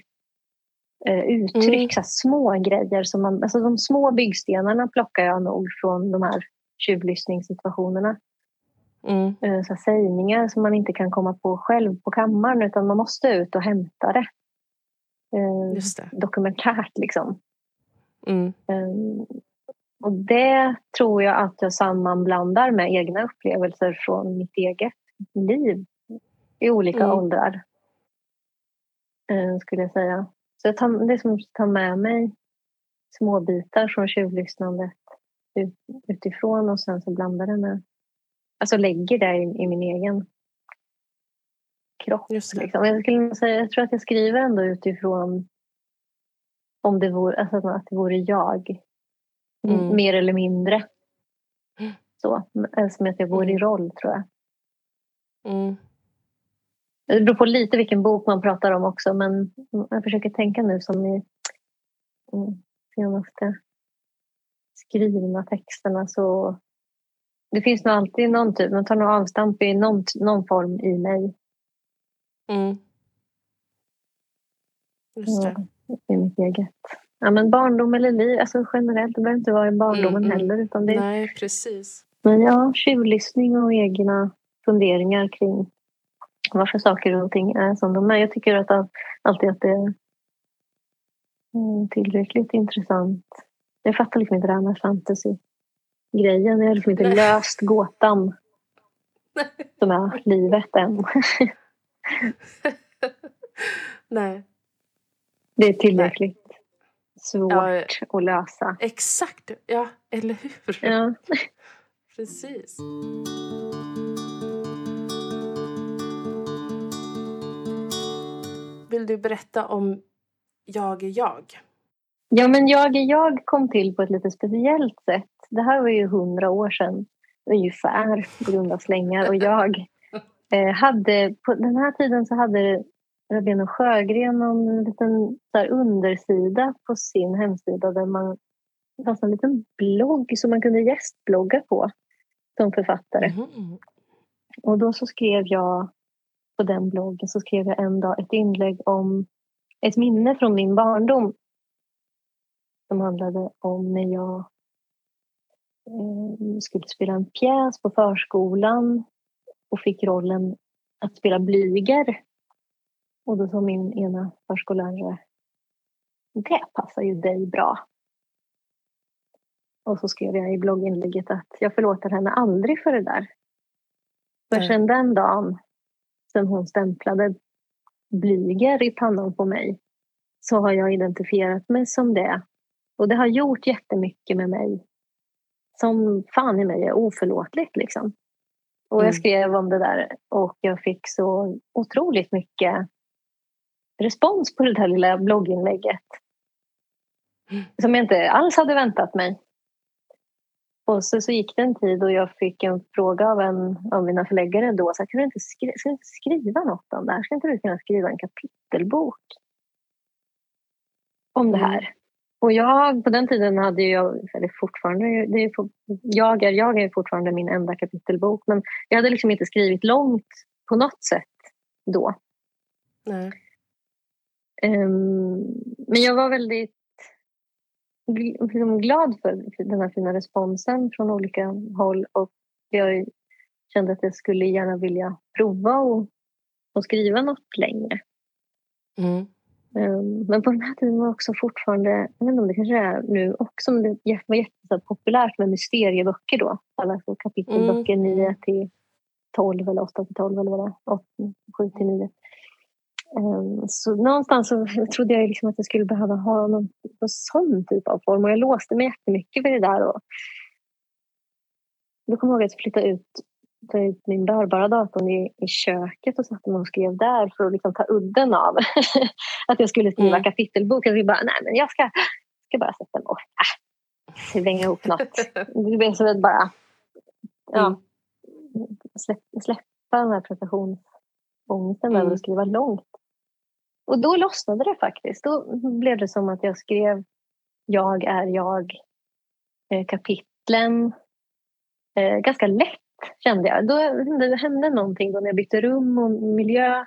Uh, uttryck, mm. så små grejer. Som man, alltså de små byggstenarna plockar jag nog från de här tjuvlyssningssituationerna. Mm. Uh, så sägningar som man inte kan komma på själv på kammaren utan man måste ut och hämta det. Uh, det. Dokumentärt liksom. Mm. Um, och det tror jag att jag sammanblandar med egna upplevelser från mitt eget liv i olika mm. åldrar. Skulle jag säga. Så jag tar, det är som att ta med mig små bitar från tjuvlyssnandet ut, utifrån och sen så blandar det med... Alltså lägger det i, i min egen kropp. Liksom. Jag, skulle säga, jag tror att jag skriver ändå utifrån om det vore, alltså att det vore jag. Mm. Mer eller mindre. Så, som att jag går i mm. roll tror jag. Mm. Det beror på lite vilken bok man pratar om också men jag försöker tänka nu som i mm, senaste skrivna texterna så det finns nog alltid någon typ, man tar nog avstamp i någon, någon form i mig. Mm. Just det. Ja i mitt eget. Ja, men barndom eller liv, alltså generellt, det behöver inte vara i barndomen mm, heller. Utan det, Nej, precis. Men ja, tjuvlyssning och egna funderingar kring varför saker och ting är som de är. Jag tycker att alltid att det är mm, tillräckligt intressant. Jag fattar liksom inte det här med fantasy-grejen. Jag har liksom inte Nej. löst gåtan som är livet än. Nej. Det är tillräckligt Nej. svårt ja, att lösa. Exakt, ja, eller hur? Ja. Precis. Vill du berätta om Jag är jag? Ja, men Jag är jag kom till på ett lite speciellt sätt. Det här var ju hundra år sedan, ungefär, i runda slängar. Och jag eh, hade, på den här tiden så hade Rabén Sjögren en liten där undersida på sin hemsida där man det fanns en liten blogg som man kunde gästblogga på som författare. Mm. Och då så skrev jag på den bloggen så skrev jag en dag ett inlägg om ett minne från min barndom som handlade om när jag skulle spela en pjäs på förskolan och fick rollen att spela Blyger och då sa min ena förskollärare, det passar ju dig bra. Och så skrev jag i blogginlägget att jag förlåter henne aldrig för det där. För sen den dagen, sen hon stämplade blyger i pannan på mig, så har jag identifierat mig som det. Och det har gjort jättemycket med mig. Som fan i mig är oförlåtligt liksom. Och jag mm. skrev om det där och jag fick så otroligt mycket respons på det där lilla blogginlägget. Mm. Som jag inte alls hade väntat mig. Och så, så gick det en tid och jag fick en fråga av en av mina förläggare då. Så kan du inte skri ska du inte skriva något om det här? Ska inte du kunna skriva en kapitelbok om det här? Och jag, på den tiden hade jag, eller fortfarande, det är, jag, är, jag är fortfarande min enda kapitelbok. Men jag hade liksom inte skrivit långt på något sätt då. Nej. Um, men jag var väldigt liksom glad för den här fina responsen från olika håll och jag kände att jag skulle gärna vilja prova och, och skriva något längre. Mm. Um, men på den här tiden var också fortfarande, jag vet inte om det kanske är nu också, men det var jättepopulärt med mysterieböcker då. Alltså kapitelböcker mm. 9 till 12 eller 8 till 12 eller vad det är, 7 till 9. Ehm, så någonstans så trodde jag liksom att jag skulle behöva ha någon, någon sån typ av form och jag låste mig jättemycket för det där. Och då kommer jag ihåg att jag flyttade ut, ta ut min bärbara dator i, i köket och satte mig och skrev där för att liksom ta udden av att jag skulle skriva mm. kapitelbok. Jag bara, nej men jag ska, ska bara sätta mig och äh, slänga ihop något. Det blev så att bara, ja. Mm. släppa den här prestationsångesten Mm. över att skriva långt. Och då lossnade det faktiskt. Då blev det som att jag skrev Jag är jag eh, kapitlen eh, ganska lätt kände jag. Då hände, det hände någonting då när jag bytte rum och miljö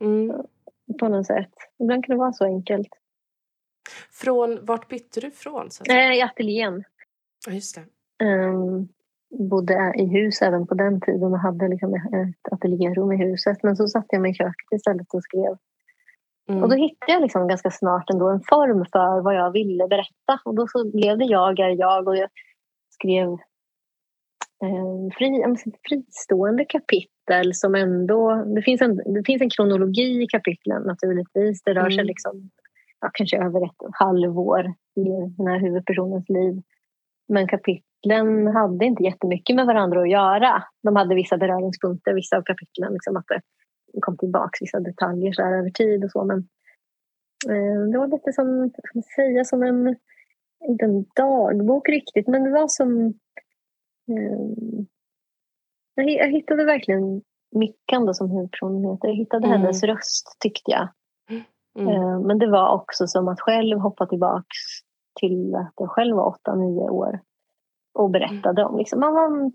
Mm. på något sätt. Ibland kan det vara så enkelt. Från, vart bytte du från? Så? Eh, I ateljén. Ja, just det. Um, bodde i hus även på den tiden och hade liksom ett ateljérum i huset. Men så satte jag mig i köket istället och skrev. Mm. Och då hittade jag liksom ganska snart ändå en form för vad jag ville berätta. Och då så blev det jag är jag och jag skrev fri, ja, men fristående kapitel som ändå... Det finns, en, det finns en kronologi i kapitlen naturligtvis. Det rör sig Mm. liksom, ja, kanske över ett halvår i den här huvudpersonens liv. Men kapitlen hade inte jättemycket med varandra att göra. De hade vissa beröringspunkter, vissa av kapitlen. Liksom att det kom tillbaka vissa detaljer så över tid och så. Men eh, det var lite som, säga, som en, inte en dagbok riktigt, men det var som... Eh, jag, hi- jag hittade verkligen Mickan då, som huvudpersonen heter. Jag hittade Mm. hennes röst tyckte jag. Mm. Eh, Men det var också som att själv hoppa tillbaks till att jag själv var åtta, nio år och berättade om liksom, vad, man,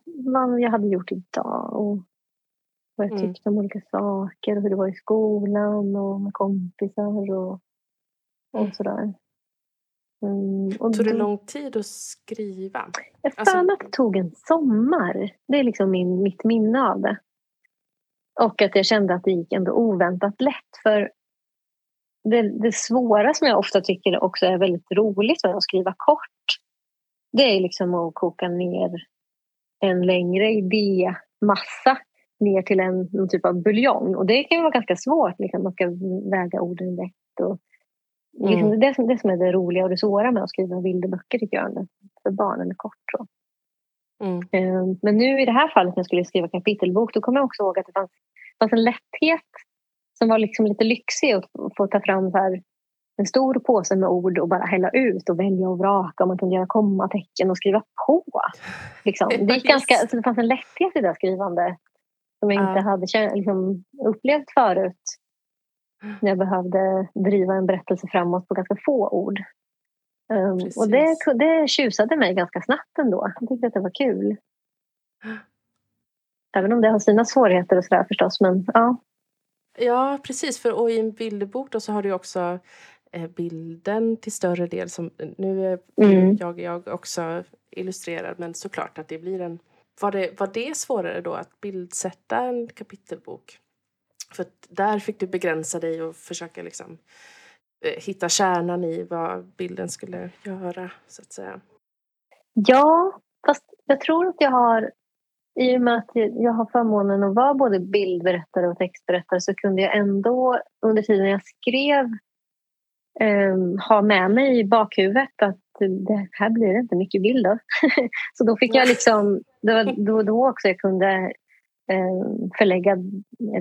vad jag hade gjort idag och vad jag Mm. tyckte om olika saker och hur det var i skolan och med kompisar och, Mm. och sådär. Mm, och Tog det lång tid att skriva? jag Alltså- att det tog en sommar. Det är liksom min, mitt minne av det. Och att jag kände att det gick ändå oväntat lätt. För det, det svåra som jag ofta tycker också är väldigt roligt med att skriva kort. Det är liksom att koka ner en längre idémassa ner till en, någon typ av buljong. Och det kan ju vara ganska svårt. Liksom. Man ska väga orden rätt. Och, liksom, Mm. det, är det, som, det som är det roliga och det svåra med att skriva bilderböcker tycker jag. För barn eller kort. Så. Mm. Eh, Men nu i det här fallet när jag skulle skriva kapitelbok då kom jag också ihåg att det fanns, fanns en lätthet som var liksom lite lyxig att få ta fram så här en stor påse med ord och bara hälla ut och välja och vraka och man kunde göra kommatecken och skriva på. Liksom. Det, gick ganska, så det fanns en lätthet i det här skrivandet som jag inte Ja. hade liksom, upplevt förut jag behövde driva en berättelse framåt på ganska få ord. Um, och det, det tjusade mig ganska snabbt ändå. Jag tyckte att det var kul. Även om det har sina svårigheter och sådär förstås. Men ja, Ja, precis. För, och i en bilderbok då så har du också eh, bilden till större del. Som, nu är Mm. jag, jag också illustrerad, men såklart att det blir en... Var det, var det svårare då att bildsätta en kapitelbok? För där fick du begränsa dig och försöka liksom eh, hitta kärnan i vad bilden skulle göra, så att säga. ja fast jag tror att jag har i och med att jag har förmånen att vara både bildberättare och textberättare så kunde jag ändå under tiden jag skrev um, ha med mig i bakhuvudet att det här blir inte mycket bilder. så då fick jag liksom, det var då, då också jag kunde eh, förlägga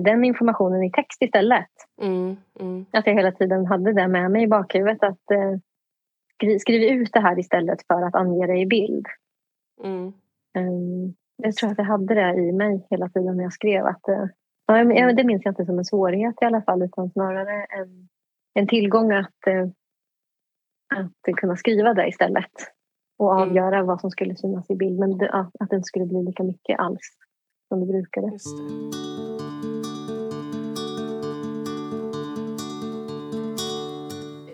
den informationen i text istället. Mm, mm, Att jag hela tiden hade det med mig i bakhuvudet. Att eh, skri, skriv ut det här istället för att ange det i bild. mm. Um, jag tror att jag hade det i mig hela tiden när jag skrev. Att, eh, ja, det minns jag inte som en svårighet i alla fall utan snarare en, en tillgång att, eh, att kunna skriva det istället. Och Mm. avgöra vad som skulle synas i bild. Men att, att det inte skulle bli lika mycket alls som det brukade. Det.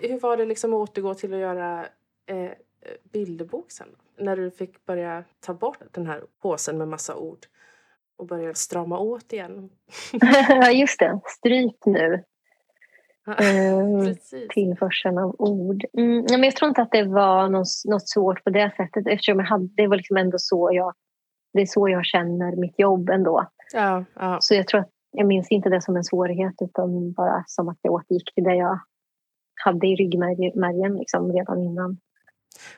Hur var det liksom att återgå till att göra eh, bilderbok sen? När du fick börja ta bort den här påsen med massa ord och börja strama åt igen. Ja, just det. Stryp nu. Eh, tillförseln av ord. Mm, men jag tror inte att det var något, något svårt på det sättet eftersom jag hade, det var liksom ändå så jag det är så jag känner mitt jobb ändå. Ja, ja. Så jag tror att jag minns inte det som en svårighet utan bara som att jag återgick till det jag hade i ryggmärgen liksom, redan innan.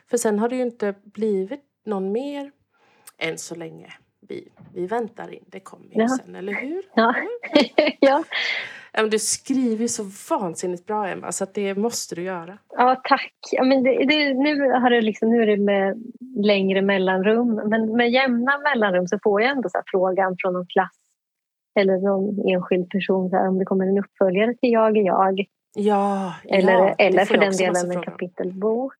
För sen har det ju inte blivit någon mer än så länge. Vi, vi väntar in, det kommer ju Ja. sen, eller hur? Ja. ja. Du skriver så vansinnigt bra, Emma, så det måste du göra. Ja, tack. Ja, men det, det, nu, har det liksom, nu är det med längre mellanrum, men med jämna mellanrum så får jag ändå så frågan från någon klass eller någon enskild person så här, om det kommer en uppföljare till Jag är jag. Ja, eller, ja, eller för den delen en kapitelbok.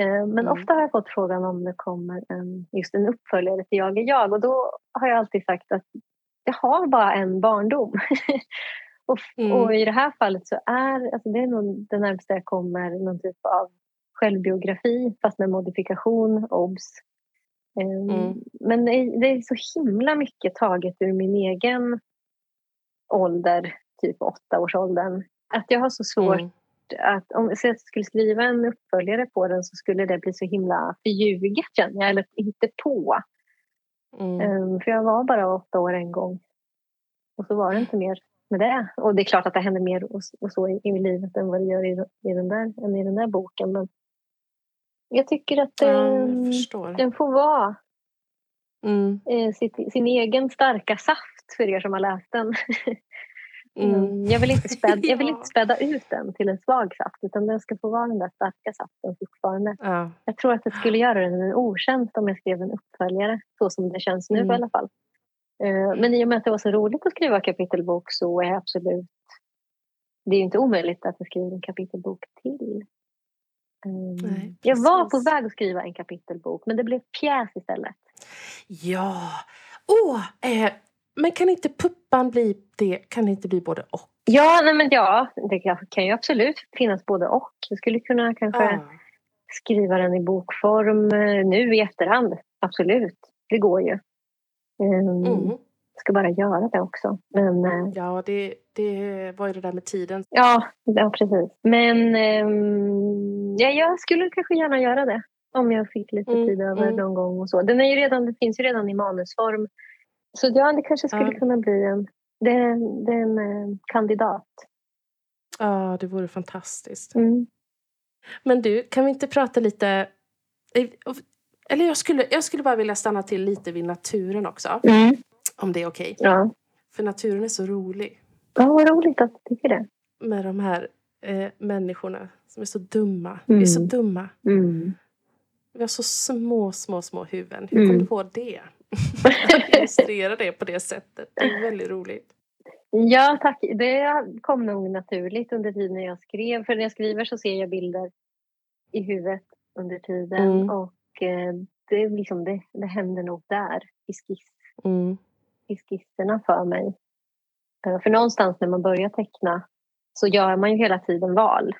Eh, men mm. ofta har jag fått frågan om det kommer en, just en uppföljare till Jag är jag och då har jag alltid sagt att jag har bara en barndom. och, mm. och, i det här fallet så är alltså det är nog det närmaste jag kommer någon typ av självbiografi fast med modifikation, obs. Um, mm. Men det är så himla mycket taget ur min egen ålder, typ åttaårsåldern. Att jag har så svårt mm. att om jag skulle skriva en uppföljare på den så skulle det bli så himla förljuget känner jag, eller inte på. Mm. Um, för jag var bara åtta år en gång. Och så var det inte mer med det. Och det är klart att det händer mer och, och så i, i, livet än vad det gör i, i, den där, än i den där boken. Men jag tycker att den, ja, den får vara mm. eh, sitt, sin egen starka saft för er som har läst den. Mm. mm. Jag, vill inte späda, jag vill inte späda ut den till en svag saft utan den ska få vara den där starka saften fortfarande. Ja. Jag tror att det skulle göra den en otjänst om jag skrev en uppföljare så som det känns nu mm. i alla fall. Eh, men i och med att det var så roligt att skriva kapitelbok så är jag absolut... Det är inte omöjligt att jag skriver en kapitelbok till. Um, Nej, jag var på väg att skriva en kapitelbok men det blev pjäs istället. Ja! Åh! Oh, eh, men kan inte Puppan bli det? Kan det inte bli både och? Ja, nej men ja, det kan ju absolut finnas både och. Jag skulle kunna kanske ah. skriva den i bokform eh, nu i efterhand. Absolut, det går ju. Um, mm. Ska bara göra det också. Men, uh, ja, det, det var ju det där med tiden. Ja, ja precis. Men um, ja, jag skulle kanske gärna göra det. Om jag fick lite mm, tid över mm. någon gång och så. Den är ju redan, det finns ju redan i manusform. Så ja, det kanske skulle ja. kunna bli en, det, det är en eh, kandidat. Ja, det vore fantastiskt. Mm. Men du, kan vi inte prata lite... Eller jag skulle, jag skulle bara vilja stanna till lite vid naturen också. Mm. Om det är okej. Okay. Ja. För naturen är så rolig. Ja, vad roligt att du tycker det. Med de här eh, människorna som är så dumma. Mm. Vi är så mm. dumma. Mm. Vi har så små, små, små huvuden. Hur kom mm. du på det? att illustrera det på det sättet. Det är väldigt roligt. Ja, tack. Det kom nog naturligt under tiden jag skrev. För när jag skriver så ser jag bilder i huvudet under tiden. Mm. Och det, liksom, det, det händer nog där i, skiss, mm. i skisserna för mig. Eh, för någonstans när man börjar teckna så gör man ju hela tiden val.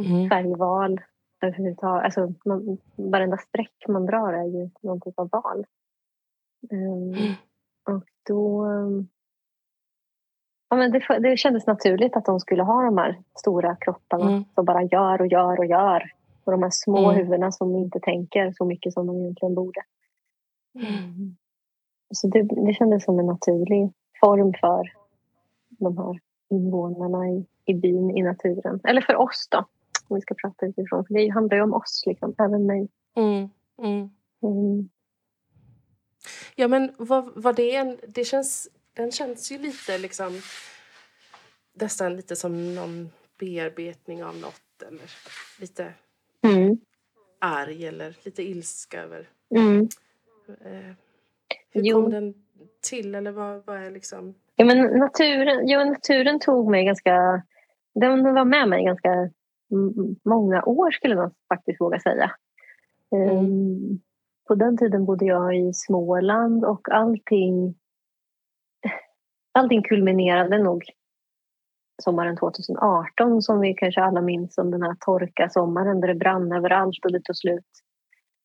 Mm. Färgval överhuvudtaget. Alltså, man, varenda streck man drar är ju någon typ av val. Um, och då... Ja, men det, det kändes naturligt att de skulle ha de här stora kropparna mm. som bara gör och gör och gör. Och de här små mm. huvudena som inte tänker så mycket som de egentligen borde. Mm. Så det, det kändes som en naturlig form för de här invånarna i, i byn, i naturen. Eller för oss då, om vi ska prata utifrån. För det handlar ju om oss, liksom, även mig. Mm. Mm. mm. Ja men vad, vad det en, det känns, den känns ju lite liksom nästan lite som någon bearbetning av något eller lite mm. arg eller lite ilska över. Mm. Eh, hur jo. kom den till eller vad, vad är liksom? Ja men naturen, ja, naturen tog mig ganska, den var med mig ganska många år skulle man faktiskt våga säga. Mm. Um, på den tiden bodde jag i Småland och allting, allting kulminerade nog sommaren 2018 som vi kanske alla minns som den här torka sommaren där det brann överallt och det tog slut.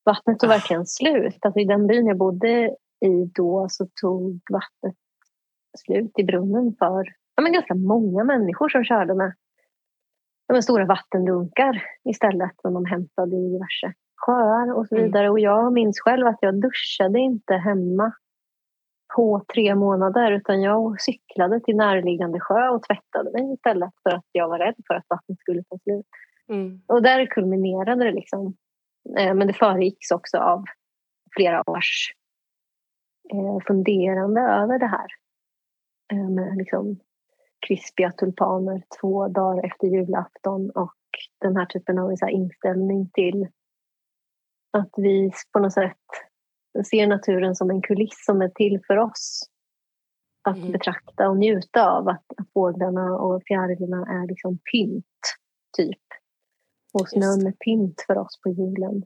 Vattnet tog ah. verkligen slut. Alltså I den byn jag bodde i då så tog vattnet slut i brunnen för ja, men ganska många människor som körde med, med stora vattendunkar istället som de hämtade i diverse sjöar och så mm. vidare. Mm. Och jag minns själv att jag duschade inte hemma på tre månader utan jag cyklade till närliggande sjö och tvättade mig istället för att jag var rädd för att vattnet skulle ta slut. Mm. Och där kulminerade det liksom. Eh, men det föregicks också av flera års eh, funderande över det här. Eh, med liksom krispiga tulpaner två dagar efter julafton och den här typen av inställning till att vi på något sätt ser naturen som en kuliss som är till för oss att mm. betrakta och njuta av. Att, att fåglarna och fjärilarna är liksom pynt, typ. Och snön är pynt för oss på julen.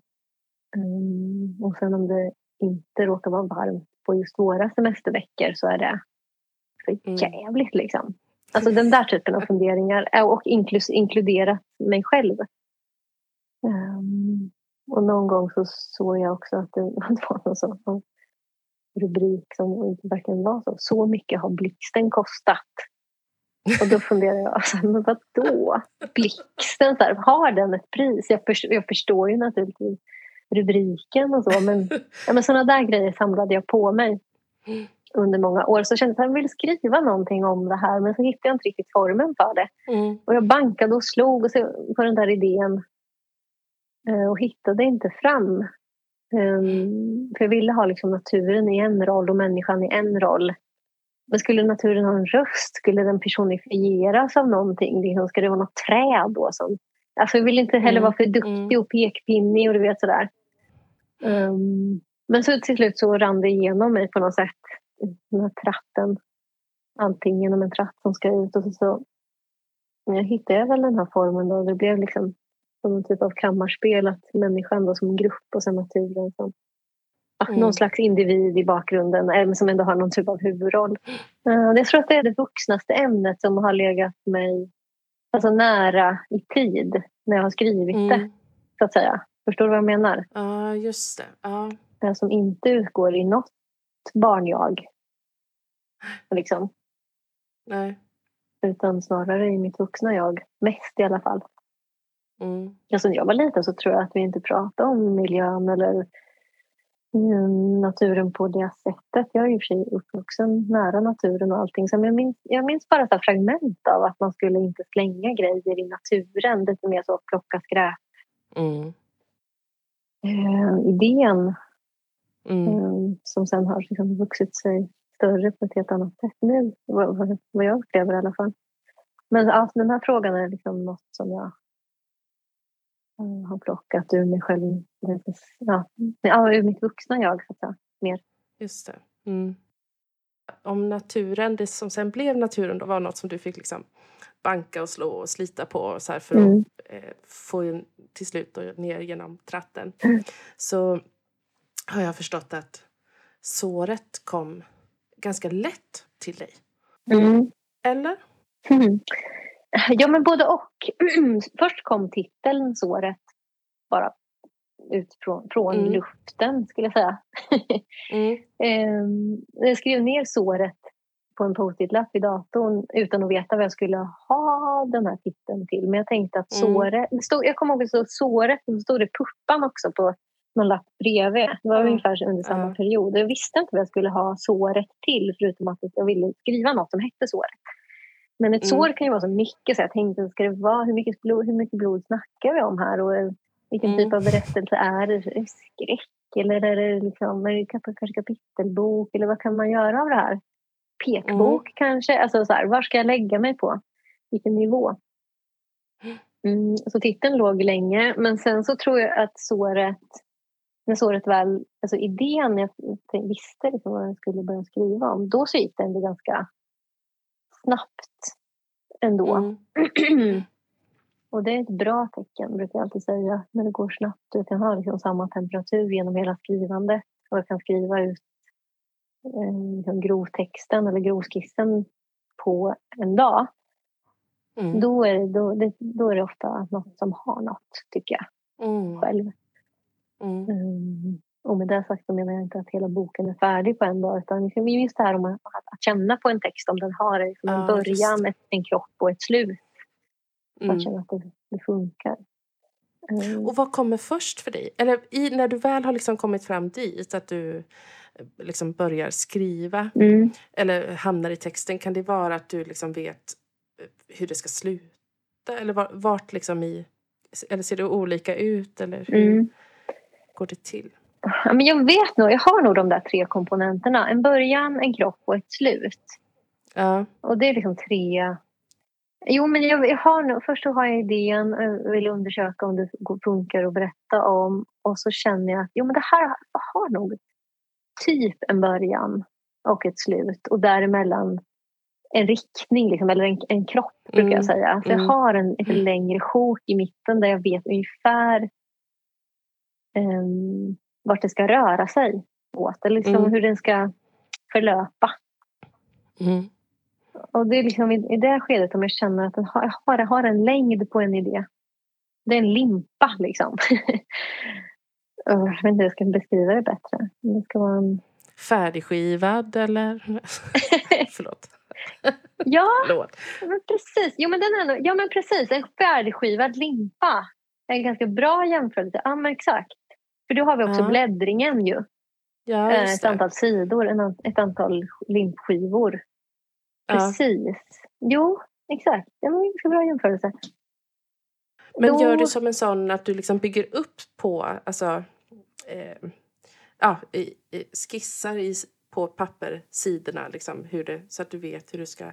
Um, och sen om det inte råkar vara varmt på just våra semesterveckor så är det för mm. jävligt mm. liksom. Alltså den där typen av funderingar och inklus, inkluderat mig själv. Um, och någon gång så såg jag också att det var någon sån rubrik som verkligen var så. Så mycket har blixten kostat. Och då funderar jag, alltså, men vadå? Blixten, så här, har den ett pris? Jag, förstår, jag förstår ju naturligtvis rubriken och så men, ja, men sådana där grejer samlade jag på mig under många år. Så jag kände att jag ville skriva någonting om det här men så hittade jag inte riktigt formen för det. Mm. Och jag bankade och slog på den där idén och hittade inte fram. Um, för jag ville ha liksom naturen i en roll och människan i en roll. Men skulle naturen ha en röst? Skulle den personifieras av någonting? Liksom, ska det vara något träd då? Som, alltså jag vill inte heller mm. vara för duktig mm. och pekpinnig och du vet sådär. Um, men så till slut så rann det igenom mig på något sätt. Den här tratten. Allting genom en tratt som ska ut. Och så, så jag hittade väl den här formen då. Det blev liksom som en typ av kammarspel. Att människan då som grupp och sen naturen som mm. någon slags individ i bakgrunden eller som ändå har någon typ av huvudroll. Uh, jag tror att det är det vuxnaste ämnet som har legat mig alltså nära i tid när jag har skrivit mm. det. Så att säga. Förstår du vad jag menar? Ja, just det. Ja. Det som inte utgår i något barnjag. Liksom. Nej. Utan snarare i mitt vuxna jag. Mest i alla fall. Mm. Alltså, när jag var liten så tror jag att vi inte pratade om miljön eller mm, naturen på det sättet. Jag är i och för sig uppvuxen nära naturen och allting. Så jag, minns, jag minns bara ett fragment av att man skulle inte slänga grejer i naturen. Lite mer så plocka skräp. Mm. Eh, idén mm. eh, som sen har liksom vuxit sig större på ett helt annat sätt nu. Vad, vad jag upplever i alla fall. Men alltså, den här frågan är liksom något som jag har plockat ur mig själv. Ja, ur mitt vuxna jag, så att säga. Mer. Just det. Mm. Om naturen, det som sen blev naturen, då var något som du fick liksom banka och slå och slita på så här för mm. att eh, få in, till slut ner genom tratten. Mm. Så har jag förstått att såret kom ganska lätt till dig. Mm. Eller? Ja, men både och. Först kom titeln Såret bara ut från, från mm. luften, skulle jag säga. mm. Ehm, jag skrev ner såret på en post-it-lapp i datorn utan att veta vad jag skulle ha den här titeln till. Men jag tänkte att mm. såret... Mm. Stod, jag kommer ihåg att det stod såret och så stod det puppan också på någon lapp bredvid. Det var mm. ungefär under samma mm. period. Jag visste inte vad jag skulle ha såret till förutom att jag ville skriva något som hette såret. Men ett mm. sår kan ju vara så mycket så jag tänkte, ska det vara, hur, mycket blod, hur mycket blod snackar vi om här? Och vilken mm. typ av berättelse är det? Är det skräck eller är det, liksom, är det kanske kapitelbok? Eller vad kan man göra av det här? Pekbok mm. kanske? Alltså så här, var ska jag lägga mig på? Vilken nivå? Mm, så titeln låg länge, men sen så tror jag att såret när såret väl, alltså idén, jag visste liksom vad jag skulle börja skriva om, då så gick det ändå ganska snabbt ändå. Mm. och det är ett bra tecken, brukar jag alltid säga, när det går snabbt. Jag kan ha liksom samma temperatur genom hela skrivandet och jag kan skriva ut eh, liksom grovtexten eller grovskissen på en dag. Mm. Då, är det, då, det, då är det ofta något som har något, tycker jag mm. själv. Mm. Och med det sagt så menar jag inte att hela boken är färdig på en dag utan liksom just det här om att, att känna på en text om den har liksom en ja, början, ett, en kropp och ett slut. Mm. Att känna att det, det funkar. Mm. Och vad kommer först för dig? Eller i, när du väl har liksom kommit fram dit, att du eh, liksom börjar skriva mm. eller hamnar i texten, kan det vara att du liksom vet eh, hur det ska sluta? Eller vart liksom i... Eller ser det olika ut? Eller hur mm. går det till? Ja, men jag vet nog, jag har nog de där tre komponenterna. En början, en kropp och ett slut. Ja. Och det är liksom tre Jo, men jag, jag har nog, först så har jag idén, jag vill undersöka om det funkar att berätta om och så känner jag att jo, men det här har nog typ en början och ett slut och däremellan en riktning, liksom, eller en, en kropp brukar mm. jag säga. Så jag mm. har en, ett längre sjok i mitten där jag vet ungefär um, vart det ska röra sig åt, eller liksom mm. hur den ska förlöpa. Mm. Och det är liksom i, det skedet om jag känner att jag har, jag har en längd på en idé. Det är en limpa liksom. jag vet inte hur jag ska beskriva det bättre. Det ska vara en... Färdigskivad eller? Förlåt. ja, men precis. Jo, men den är, ja, men precis. En färdigskivad limpa. En ganska bra jämförelse. Ja, men exakt. För då har vi också ja. bläddringen ju. Ja, eh, ett antal sidor, en, ett antal limpskivor. Precis. Ja. Jo, exakt. Det var en ganska bra jämförelse. Men då... gör du som en sån att du liksom bygger upp på, alltså, eh, ja, skissar i, på papper sidorna liksom, hur det, så att du vet hur du ska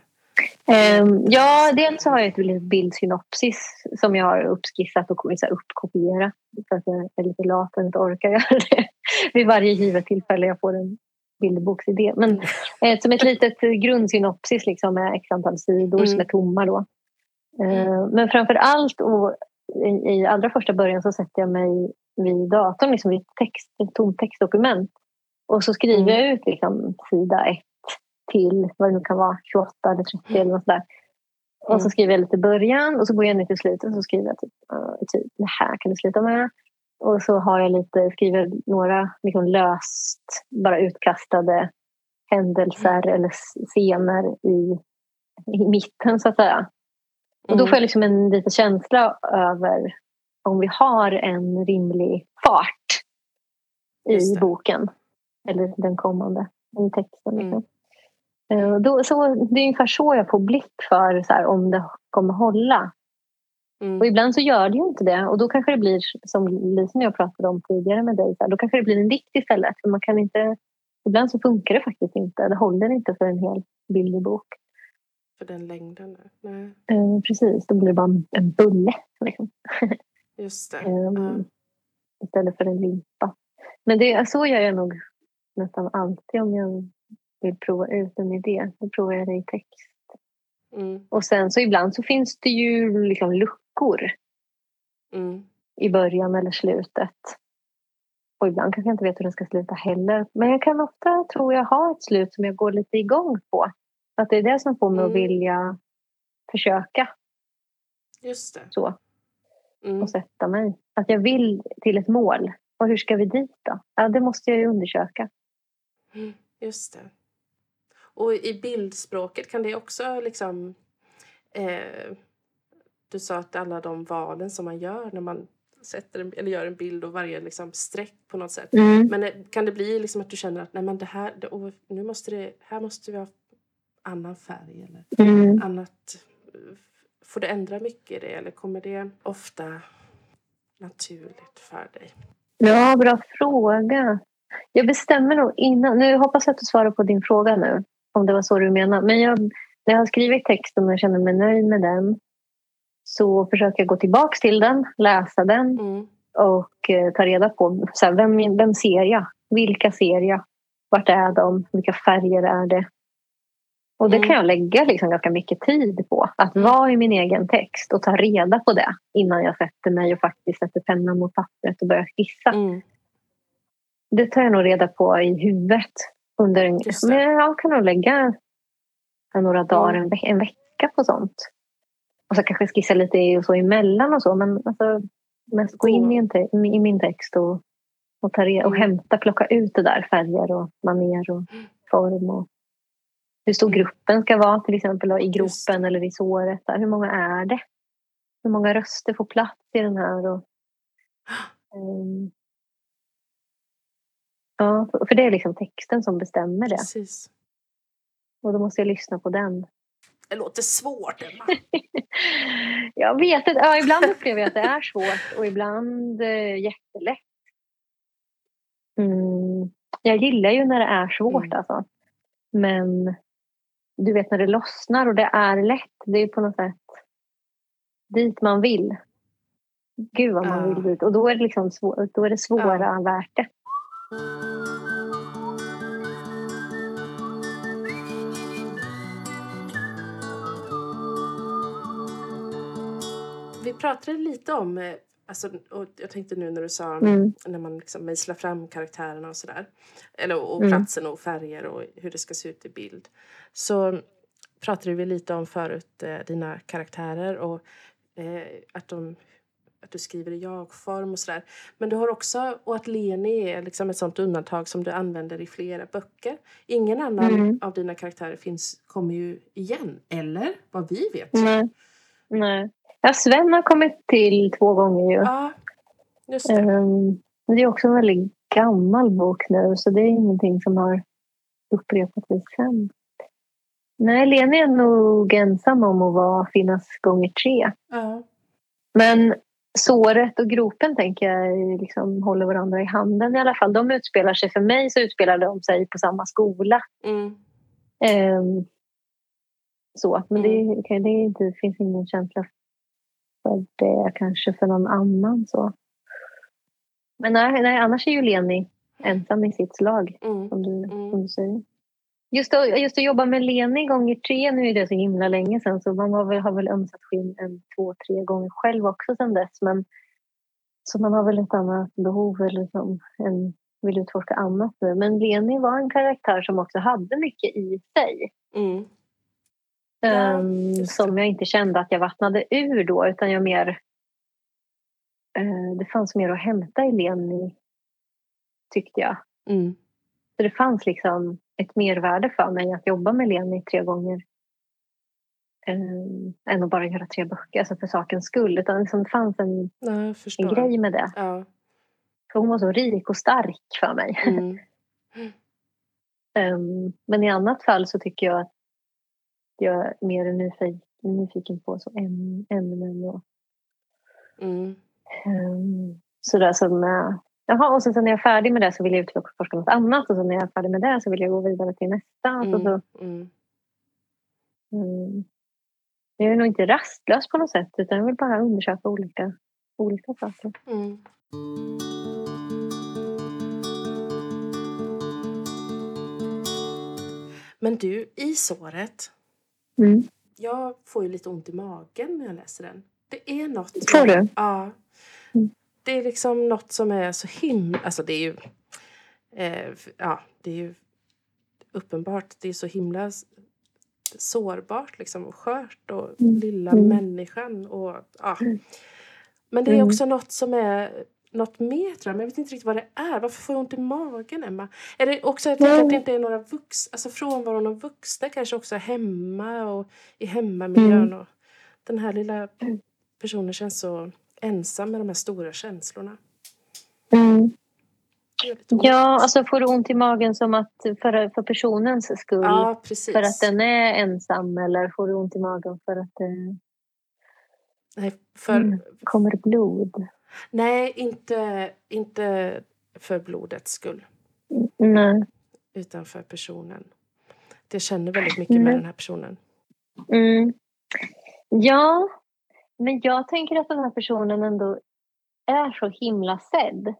ja, dels har jag ett bildsynopsis som jag har uppskissat och uppkopierat för att jag är lite lat och inte orkar göra det vid varje givet tillfälle jag får en bilderboksidé. Men eh, som ett litet grundsynopsis liksom med x antal sidor mm. som är tomma då. Eh, men framför allt och i, allra första början så sätter jag mig vid datorn liksom vid text, ett tomt textdokument. Och så skriver mm. jag ut liksom, sida 1 till vad det nu kan vara, 28 eller 30 eller något där. Och så mm. skriver jag lite i början och så går jag ner till slutet och så skriver jag typ, uh, typ det här kan du sluta med. Och så har jag lite, skriver några liksom löst, bara utkastade händelser mm. eller scener i, i mitten så att säga. Och då får jag mm. liksom en liten känsla över om vi har en rimlig fart i boken. Eller den kommande, i texten. Liksom. Mm. Eh, då, så, det är ungefär så jag får blick för så här, om det kommer hålla. Mm. Och ibland så gör det ju inte det. Och då kanske det blir, som Lisen och jag pratade om tidigare med dig, så här, då kanske det blir en dikt istället. För man kan inte, ibland så funkar det faktiskt inte. Det håller inte för en hel billig bok. För den längden? Nej. Eh, precis, då blir det bara en bulle. Liksom. Just det. um, uh. Istället för en limpa. Men det, så gör jag nog nästan alltid om jag vill prova ut en idé. Då provar jag det i text. Mm. Och sen så ibland så finns det ju liksom luckor mm. i början eller slutet. Och ibland kanske jag inte vet hur det ska sluta heller. Men jag kan ofta, tror jag, ha ett slut som jag går lite igång på. Att det är det som får mig mm. att vilja försöka. Just det. Så. Mm. Och sätta mig. Att jag vill till ett mål. Och hur ska vi dit då? Ja, det måste jag ju undersöka. Mm, just det. Och i bildspråket kan det också liksom... Eh, du sa att alla de valen som man gör när man sätter en, eller gör en bild och varje liksom streck på något sätt. Mm. Men eh, kan det bli liksom att du känner att nej men det här, det, nu måste det, här måste vi ha annan färg eller mm. annat. Får du ändra mycket i det eller kommer det ofta naturligt för dig? Ja, bra fråga. Jag bestämmer nog innan. Nu hoppas jag att du svarar på din fråga nu om det var så du menade. Men jag, när jag har skrivit texten och känner mig nöjd med den så försöker jag gå tillbaka till den, läsa den mm. och eh, ta reda på så här, vem, vem ser jag? Vilka ser jag? Vart är de? Vilka färger är det? Och det mm. kan jag lägga liksom ganska mycket tid på. Att mm. vara i min egen text och ta reda på det innan jag sätter mig och faktiskt sätter pennan mot pappret och börjar skissa. Mm. Det tar jag nog reda på i huvudet under en, men jag kan nog lägga några dagar, en, ve en vecka på sånt. Och så kanske skissa lite och så emellan och så. Men alltså, mest gå in i, en i min text och, och, ta och mm. hämta, plocka ut det där. Färger och maner och form. Och hur stor gruppen ska vara till exempel i gropen eller i såret. Där. Hur många är det? Hur många röster får plats i den här? Och, um, Ja, för det är liksom texten som bestämmer det. Precis. Och då måste jag lyssna på den. Det låter svårt, Emma. jag vet inte. Ja, ibland upplever jag att det är svårt och ibland eh, jättelätt. Mm. Jag gillar ju när det är svårt mm. alltså. Men du vet när det lossnar och det är lätt. Det är på något sätt dit man vill. Gud vad man Ja. vill dit. Och då är det, liksom svår, då är det svåra värt det. Pratade lite om, eh, alltså, och jag tänkte nu när du sa Mm. när man liksom mejslar fram karaktärerna och sådär. Eller och Mm. platsen och färger och hur det ska se ut i bild. Så pratade vi lite om förut eh, dina karaktärer och eh, att, de, att du skriver i jag-form och sådär. Men du har också, och att Leni är liksom ett sånt undantag som du använder i flera böcker. Ingen annan Mm. av dina karaktärer finns, kommer ju igen, eller? Vad vi vet. Nej. Nej. Ja, Sven har kommit till två gånger ju. Ja, just det. Men det är också en väldigt gammal bok nu så det är ingenting som har upprepat sig sen. Nej, Leni är nog ensam om att vara finnas gånger tre. Ja. Men såret och gropen tänker jag liksom håller varandra i handen i alla fall. De utspelar sig, för mig så utspelar de sig på samma skola. Mm. Ehm, så, men det, kan- det, inte, det finns ingen känsla för det kanske för någon annan. så. Men nej, nej, annars är ju Leni ensam i sitt slag, Mm. som du, Mm. som du säger. Just att, just att jobba med Leni gånger tre, nu är det så himla länge sedan så man har väl, har väl ömsat skinn en två, tre gånger själv också sedan dess. Men, så man har väl ett annat behov eller som en vill utforska annat nu. Men Leni var en karaktär som också hade mycket i sig. Mm. Ja, det. som jag inte kände att jag vattnade ur då utan jag mer eh, det fanns mer att hämta i Leni tyckte jag. Mm. Så det fanns liksom ett mervärde för mig att jobba med Leni tre gånger. Um, än att bara göra tre böcker, alltså för sakens skull. Utan liksom det fanns en, Ja, en grej med det. Ja. För hon var så rik och stark för mig. Mm. Ehm, men i annat fall så tycker jag att jag är mer nyfiken, nyfiken på så äm- ämnen och Mm. um, sådär som... Uh, jaha, och sen så när jag är färdig med det så vill jag utforska något annat och sen när jag är färdig med det så vill jag gå vidare till nästa. Och så, Mm. så, Mm. mm, jag är nog inte rastlös på något sätt utan jag vill bara undersöka olika, olika saker. Mm. Men du, i såret. Mm. Jag får ju lite ont i magen när jag läser den. Det är något. Får du? Ja. Mm. Det är liksom något som är så himla... Alltså det är ju... Eh, ja, det är ju uppenbart. Det är så himla sårbart liksom. Och skört och Mm. lilla Mm. människan. Och, ja. Men det är också något som är något mer tror jag. Men jag vet inte riktigt vad det är. Varför får jag ont i magen Emma? Är det också tänker Mm. att det inte är några vuxna, alltså frånvaron av vuxna kanske också hemma och i hemmamiljön. Mm. Och den här lilla personen känns så ensam med de här stora känslorna. Mm. Ja, alltså får du ont i magen som att för, för personens skull? ja precis. För att den är ensam eller får du ont i magen för att det Nej, för, Mm. kommer blod? Nej inte, inte för blodets skull. Nej. Utan för personen. Det känner väldigt mycket med Nej. den här personen. Mm. Ja, men jag tänker att den här personen ändå är så himla sedd.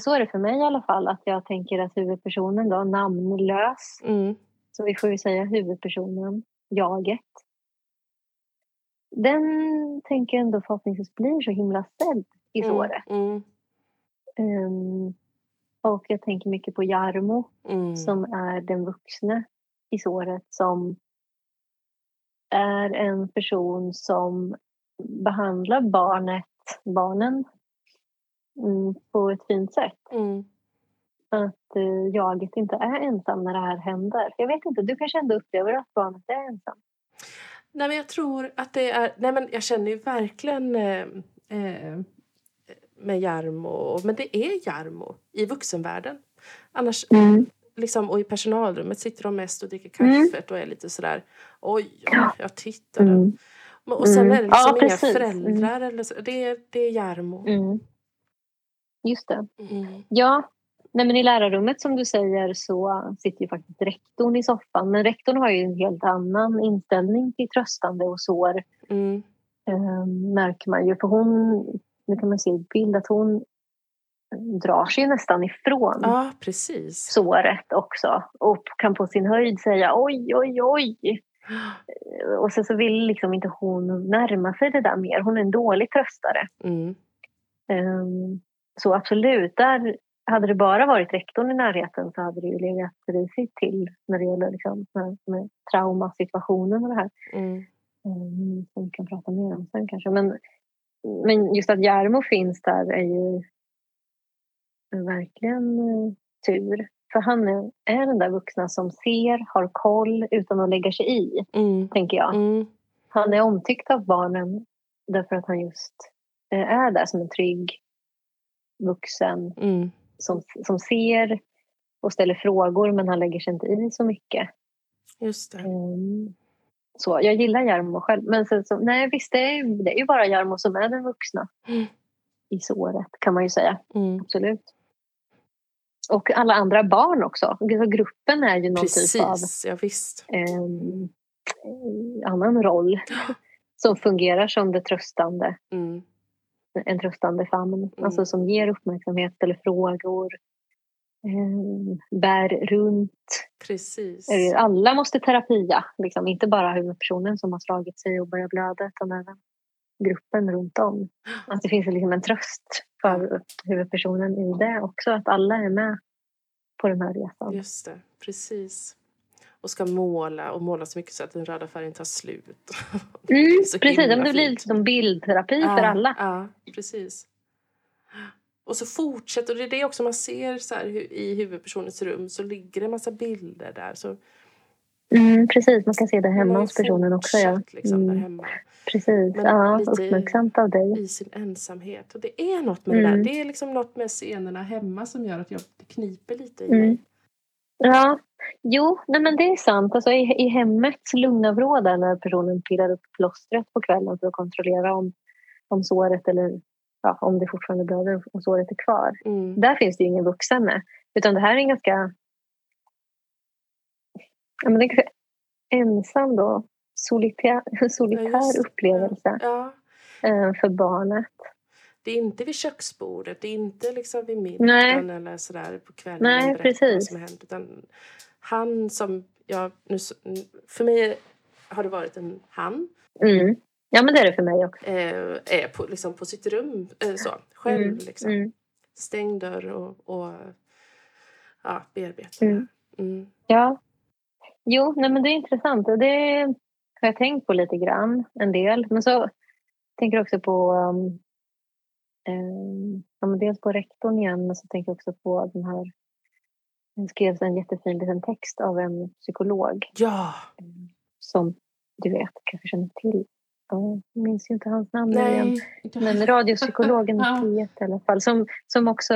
Så är det för mig i alla fall, att jag tänker att huvudpersonen då, namnlös, Mm. så vi får ju säga huvudpersonen, jaget. Den tänker jag ändå förhoppningsvis blir så himla sedd i såret. Mm. Ehm, och jag tänker mycket på Jarmo Mm. som är den vuxne i såret som är en person som behandlar barnet, barnen mm, på ett fint sätt. Mm. Att eh, jaget inte är ensam när det här händer. Jag vet inte, du kanske ändå upplever att barnet är ensam? Nej, men jag tror att det är... Nej, men jag känner ju verkligen eh, eh, med Jarmo. Men det är Jarmo i vuxenvärlden. Annars, liksom, och i personalrummet sitter de mest och dricker Mm. kaffet och är lite sådär... Oj, Ja. jag tittade. Mm. Och sen Mm. är det liksom Ja, inga precis. föräldrar. Eller så. Det, är, det är Jarmo. Mm. Just det. Mm. Ja, nej men i lärarrummet som du säger så sitter ju faktiskt rektorn i soffan. Men rektorn har ju en helt annan inställning till tröstande och sår. Mm. eh, märker man ju. För hon, nu kan man se i bild att hon drar sig nästan ifrån Ja, precis. såret också. Och kan på sin höjd säga oj, oj, oj. Och sen så vill liksom inte hon närma sig det där mer. Hon är en dålig tröstare. Mm. Um, så absolut, där hade det bara varit rektorn i närheten så hade det ju legat risigt till när det gäller liksom, med, med traumasituationen och det här. Mm. Um, som vi kan prata mer om sen kanske. Men, men just att Järmo finns där är ju verkligen uh, tur. För han är, är den där vuxna som ser, har koll utan att lägga sig i, Mm. tänker jag. Mm. Han är omtyckt av barnen därför att han just eh, är där som en trygg vuxen Mm. Som, som ser och ställer frågor men han lägger sig inte i så mycket. Just det. Mm. Så jag gillar Jarmo själv. Men sen så, nej visst, det är, det är ju bara Jarmo som är den vuxna Mm. i såret kan man ju säga. Mm. Absolut. Och alla andra barn också. Så gruppen är ju någon typ av Precis, ja visst. em, annan roll som fungerar som det tröstande, Mm. En tröstande famn. Alltså som ger uppmärksamhet, ställer frågor, em, bär runt. Precis. Eh, Alla måste terapia, liksom. inte bara huvudpersonen som har slagit sig och börjat blöda utan även gruppen runt om. Att det finns liksom en tröst för huvudpersonen i det också, att alla är med på den här resan. Just det, precis. Och ska måla och måla så mycket så att den röda färgen tar slut. Mm, Så precis, det blir lite som bildterapi för alla. Ja, precis. Och så fortsätter, och det är det också man ser så här, i huvudpersonens rum så ligger det en massa bilder där. Så Mm, precis, man kan se det hemma hos personen också. Ja. Liksom, där Mm, hemma, precis, Men ja, uppmärksamt av dig. i sin ensamhet. Och det är något med det Mm. där. Det är liksom något med scenerna hemma som gör att jag det kniper lite i Mm. mig. Ja, jo, nej men det är sant. Alltså, i, I hemmets lugna vrå där när personen pillar upp plåstret på kvällen för att kontrollera om, om såret eller ja, om det fortfarande blöder och såret är kvar. Mm. Där finns det ju ingen vuxen med. Utan det här är en ganska, ja, men det är ensam då, solitär, Ja, solitär det. upplevelse Ja, eh, för barnet. det är inte vid köksbordet, det är inte liksom vid Nej. middagen eller sådär på kvällen Nej, berättar vad precis. som hänt. Utan han som, ja, nu, för mig har det varit en han, Mm. Ja, men det är det för mig också. eh, är på, liksom på sitt rum eh, så, själv. Mm, Liksom. mm. Stängd dörr och, och ja, bearbetar. Mm. Mm. Ja. Jo, nej, men det är intressant. Och det har jag tänkt på lite grann, en del. Men så tänker jag också på um, um, ja, dels på rektorn igen, men så tänker jag också på den här det skrevs en jättefin liten text av en psykolog Ja, som du vet, kanske känner till. Ja, Jag minns ju inte hans namn nej. Men radiopsykologen Ja. P1 i alla fall. Som, som också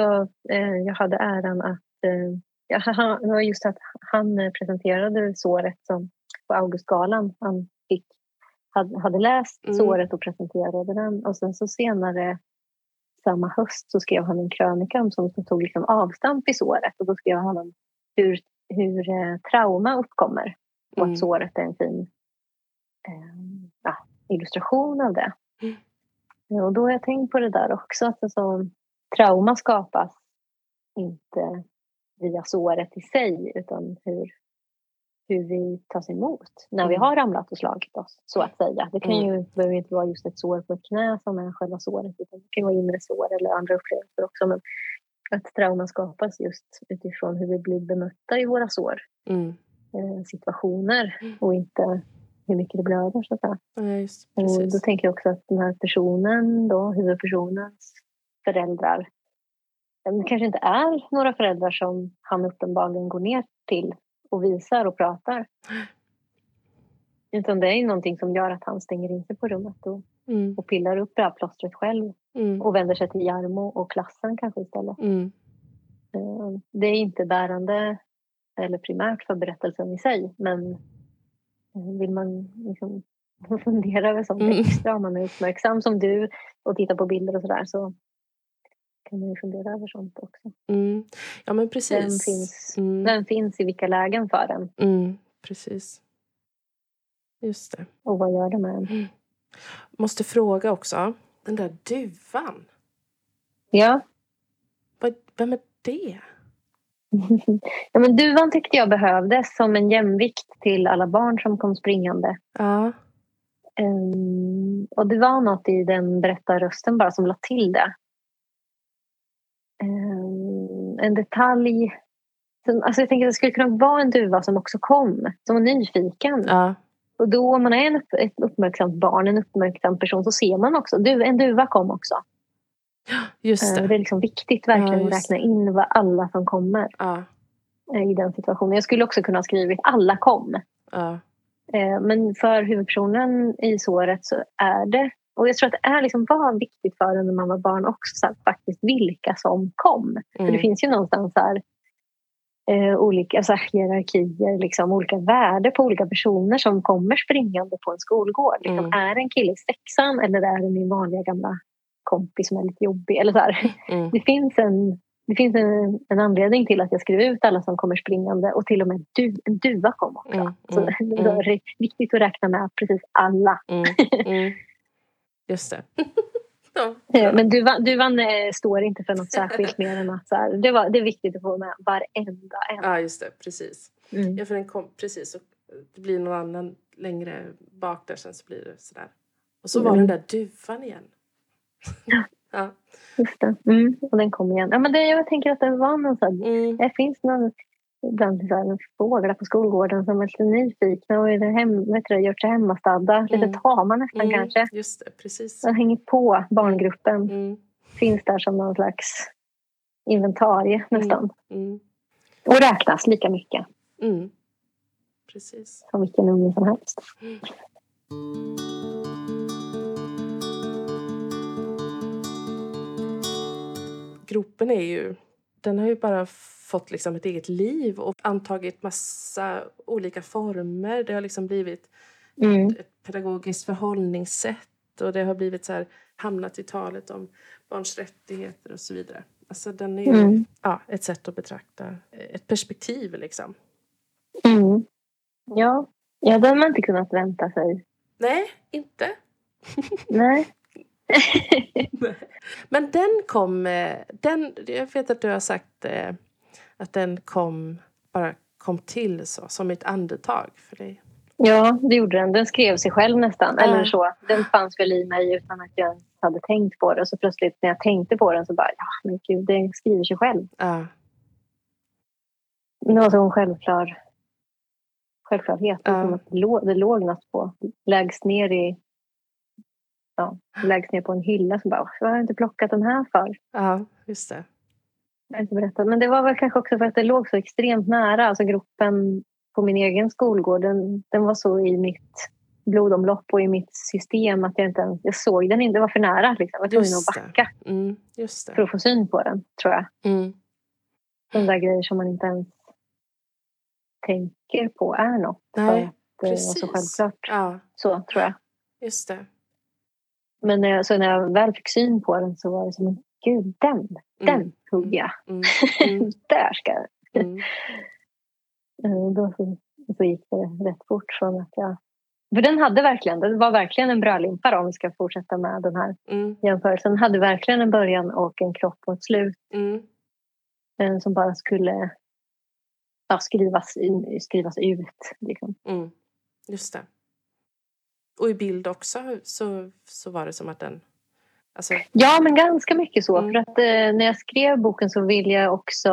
eh, jag hade äran att... Eh, ja, han, just att han presenterade såret som på Augustgalan. Han fick, hade, hade läst Mm. såret och presenterade den. Och sen så senare samma höst så skrev han en krönika om som, som tog liksom avstamp i såret. Och då skrev han om hur, hur eh, trauma uppkommer. Och Mm. att såret är en fin eh, ja, illustration av det. Mm. Och då har jag tänkt på det där också. Att alltså, trauma skapas inte via såret i sig utan hur, hur vi tas emot när vi Mm. har ramlat och slagit oss. Så att säga. Det kan Mm. ju, behöver inte vara just ett sår på ett knä som är själva såret utan det kan vara inre sår eller andra upplevelser också. Men att trauma skapas just utifrån hur vi blir bemötta i våra sår Mm. eh, situationer Mm. och inte hur mycket det blöder. Så att. Ja, just, Och då precis. tänker jag också att den här personen, då, huvudpersonens föräldrar, eh, det kanske inte är några föräldrar som han uppenbarligen går ner till och visar och pratar. Utan det är någonting som gör att han stänger in sig på rummet och, Mm. och pillar upp det här plåstret själv Mm. och vänder sig till Jarmo och klassen kanske istället. Mm. Eh, Det är inte bärande eller primärt för berättelsen i sig men eh, vill man liksom fundera över sånt Mm. extra om man är uppmärksam som du och tittar på bilder och sådär så kan man ju fundera över sånt också. Mm. Ja, men Vem precis. finns, Mm. vem finns i vilka lägen för en Mm. Precis. Just det. och vad gör det med en? Måste fråga också. Den där duvan. Ja. Vad, vem är det? ja men duvan tyckte jag behövdes som en jämvikt till alla barn som kom springande. Ja. Um, och det var något i den berättarrösten bara som la till det. En detalj. Som, alltså jag tänker att det skulle kunna vara en duva som också kom, som var nyfiken. Ja. Och då om man är en upp, ett uppmärksamt barn, en uppmärksam person, så ser man också. Du, en duva kom också. Just Uh, det. det är liksom viktigt verkligen att räkna in vad alla som kommer Ja. eh, i den situationen. Jag skulle också kunna ha skrivit alla kom. Eh, Men för huvudpersonen i såret så är det och jag tror att det är liksom var viktigt för en när man var barn också så här, faktiskt vilka som kom. För det Mm. finns ju någonstans här, eh, olika så här, hierarkier, liksom, olika värde på olika personer som kommer springande på en skolgård. Liksom, Mm. Är en kille i sexan eller är det min vanliga gamla kompis som är lite jobbig? Eller så. Mm. Det finns, en, det finns en, en anledning till att jag skrev ut alla som kommer springande och till och med du, en duva kom också. Mm. Så Mm. det var viktigt att räkna med precis alla. Just det. ja. Eh, Men duvan, duvan eh, står inte för något särskilt mer än att så här, det, var, det är viktigt att få med varenda en. ja, just det. Precis. Mm. Ja, för den kom, precis. Och det blir någon annan längre bak där sen så blir det sådär. Och så var Mm. den där duvan igen. ja. Just det. Mm. Och den kom igen. Ja, men det, jag tänker att det var någon så här, Mm. det finns någon ibland så fåglar på skolgården som är lite nyfikna och är hem, vet du, gjort sig hemmastadda. Lite Mm. tama nästan Mm. kanske. Just det, precis. De hänger på barngruppen. Mm. Finns där som någon slags inventarie nästan. Mm. Och räknas lika mycket Mm. Precis. som vilken unge som helst. Gropen är ju... Den har ju bara fått liksom ett eget liv och antagit massa olika former. Det har liksom blivit Mm. ett pedagogiskt förhållningssätt och det har blivit så här, hamnat i talet om barns rättigheter och så vidare. Alltså den är Mm. ja, ett sätt att betrakta, ett perspektiv liksom. Mm. Ja. ja, det har man inte kunnat vänta sig. Nej, inte. Nej. Men den kom, eh, den, jag vet att du har sagt eh, att den kom, bara kom till så, som ett andetag för dig. Ja, det gjorde den. Den skrev sig själv nästan. Ja. Eller så. Den fanns väl i mig utan att jag hade tänkt på det. Så plötsligt när jag tänkte på den så bara, ja men gud, den skriver sig själv. Ja, Det var så en självklar självklarhet. Ja. Som att det, låg, det låg något på. Lägst ner i ja, lägst ner på en hylla. Så bara, vad har jag inte plockat den här för? ja just det. Jag inte berättat. Men det var väl kanske också för att det låg så extremt nära. Alltså gruppen på min egen skolgård, den, den var så i mitt blodomlopp och i mitt system att jag inte ens, jag såg den inte. Det var för nära. Liksom. Jag var tvungen att backa Mm, för att få syn på den, tror jag. Mm, De där grejer som man inte ens tänker på är något. Nej, för att det var så självklart. ja, Så tror jag. just det. Men när jag, så när jag väl fick syn på den så var det som, gud den, den Mm, hugger jag. mm, mm, Där ska jag. mm, Eh, Då så, så gick det rätt fort från att jag... För den hade verkligen, det var verkligen en brödlimpa om vi ska fortsätta med den här mm, jämförelsen. Den hade verkligen en början och en kropp och ett slut mm, eh, som bara skulle ja, skrivas, in, skrivas ut. Liksom. mm. Just det. Och i bild också så, så var det som att den... Alltså, Ja, men ganska mycket så. Mm. För att eh, när jag skrev boken så ville jag också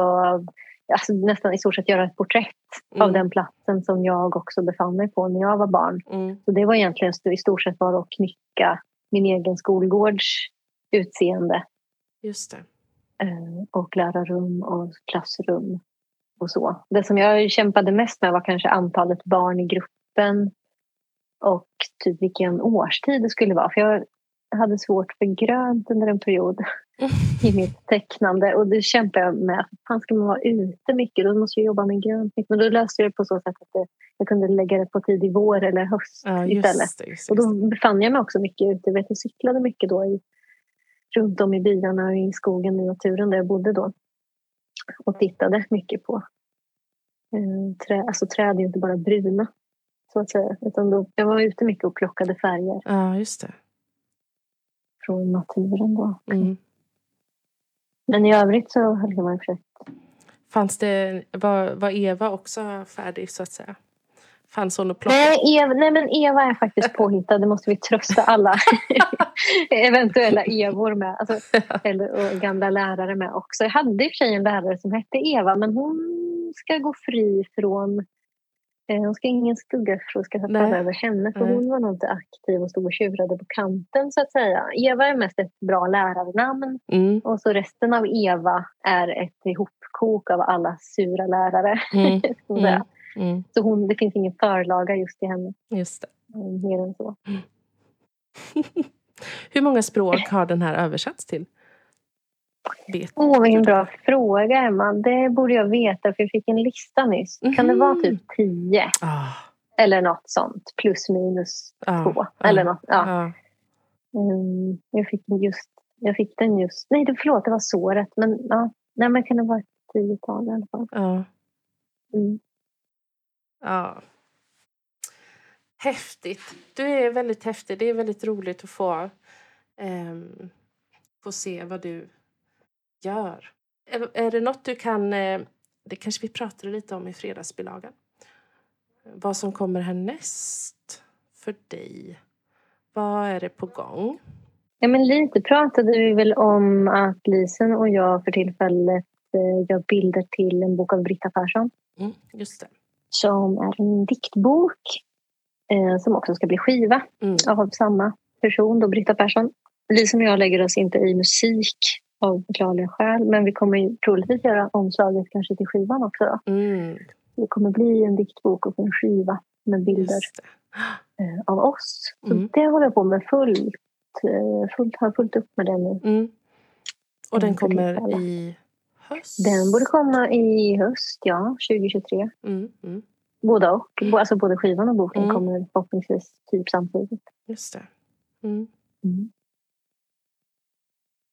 alltså, nästan i stort sett göra ett porträtt av mm, den platsen som jag också befann mig på när jag var barn. mm, Så det var egentligen i stort sett bara att knycka min egen skolgårds utseende just det. eh, och lärarrum och klassrum och så. Det som jag kämpade mest med var kanske antalet barn i gruppen och typ vilken årstid det skulle vara. För jag hade svårt för grönt under en period i mitt tecknande och det kämpade jag med. Fan, ska man vara ute mycket då måste jag jobba med grönt. mycket. Men då löste jag det på så sätt att jag kunde lägga det på tidig vår eller höst Ja, istället. det. Just Och då befann jag mig också mycket ute. Jag, vet, jag cyklade mycket då i, runt om i byarna och i skogen i naturen där jag bodde då. Och tittade mycket på eh, trä, alltså träd är ju inte bara bruna. Så att säga. Utan då, jag var ute mycket och plockade färger Ja, just det. från naturen. Då. Mm. Men i övrigt så hade man försökt. Fanns det, var, var Eva också färdig så att säga? Fanns hon och plockade? Nej, Eva, nej, men Eva är faktiskt påhittad. Det måste vi trösta alla eventuella Evor med. Alltså, eller, och gamla lärare med också. Jag hade i och för sig en lärare som hette Eva men hon ska gå fri från hon ska ingen skugga för ska Nej. falla över henne för Nej. hon var nog inte aktiv och stod och tjurade på kanten så att säga. Eva är mest ett bra lärarnamn Mm, och så resten av Eva är ett ihopkok av alla sura lärare. mm, så mm, mm, Så hon, det finns ingen förlaga just i henne just det. eh, mer än så. Hur många språk har den här översatts till? Vet Åh, vilken du bra fråga, Emma. Det borde jag veta, för jag fick en lista nyss. Kan det vara Mhm. typ tio? Ah, Eller något sånt. Plus minus ah, två. ah, Eller något. Ja. ah. Mm, jag, fick just, jag fick den just... Nej, det, förlåt, det var såret. Men, ja. Nej, men kan det vara ett tiotal i alla fall? Ja. Mm. Ja. Häftigt. Du är väldigt häftig. Det är väldigt roligt att få, ehm, få se vad du gör. Är, är det något du kan... Eh, det kanske vi pratade lite om i fredagsbilagan. Vad som kommer härnäst för dig. Vad är det på gång? Ja, men lite pratade vi väl om att Lisen och jag för tillfället eh, gör bilder till en bok av Britta Persson. Mm, just det. som är en diktbok eh, som också ska bli skiva Mm. av samma person, då Britta Persson. Lisen och jag lägger oss inte i musik av förklarliga skäl men vi kommer ju troligtvis göra omslaget kanske till skivan också. Mm, Det kommer bli en diktbok och en skiva med bilder eh, av oss. Så Mm. det håller jag på med fullt. Eh, fullt har fullt upp med det nu. Mm. Och den Mm, kommer i höst? Den borde komma i höst, ja, 2023. Mm, mm, Både och. Bo- Alltså både skivan och boken Mm. kommer förhoppningsvis typ samtidigt. just det.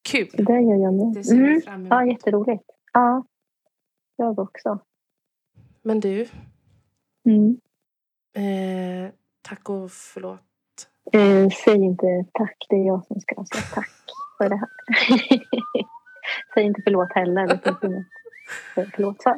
Kul! Det gör jag nu. Det ser vi Mm. fram emot. Ja, jätteroligt. Ja, jag också. Men du, Mm. eh, tack och förlåt. Eh, säg inte tack, det är jag som ska säga tack för det här. säg inte förlåt heller, det finns inget förlåt för.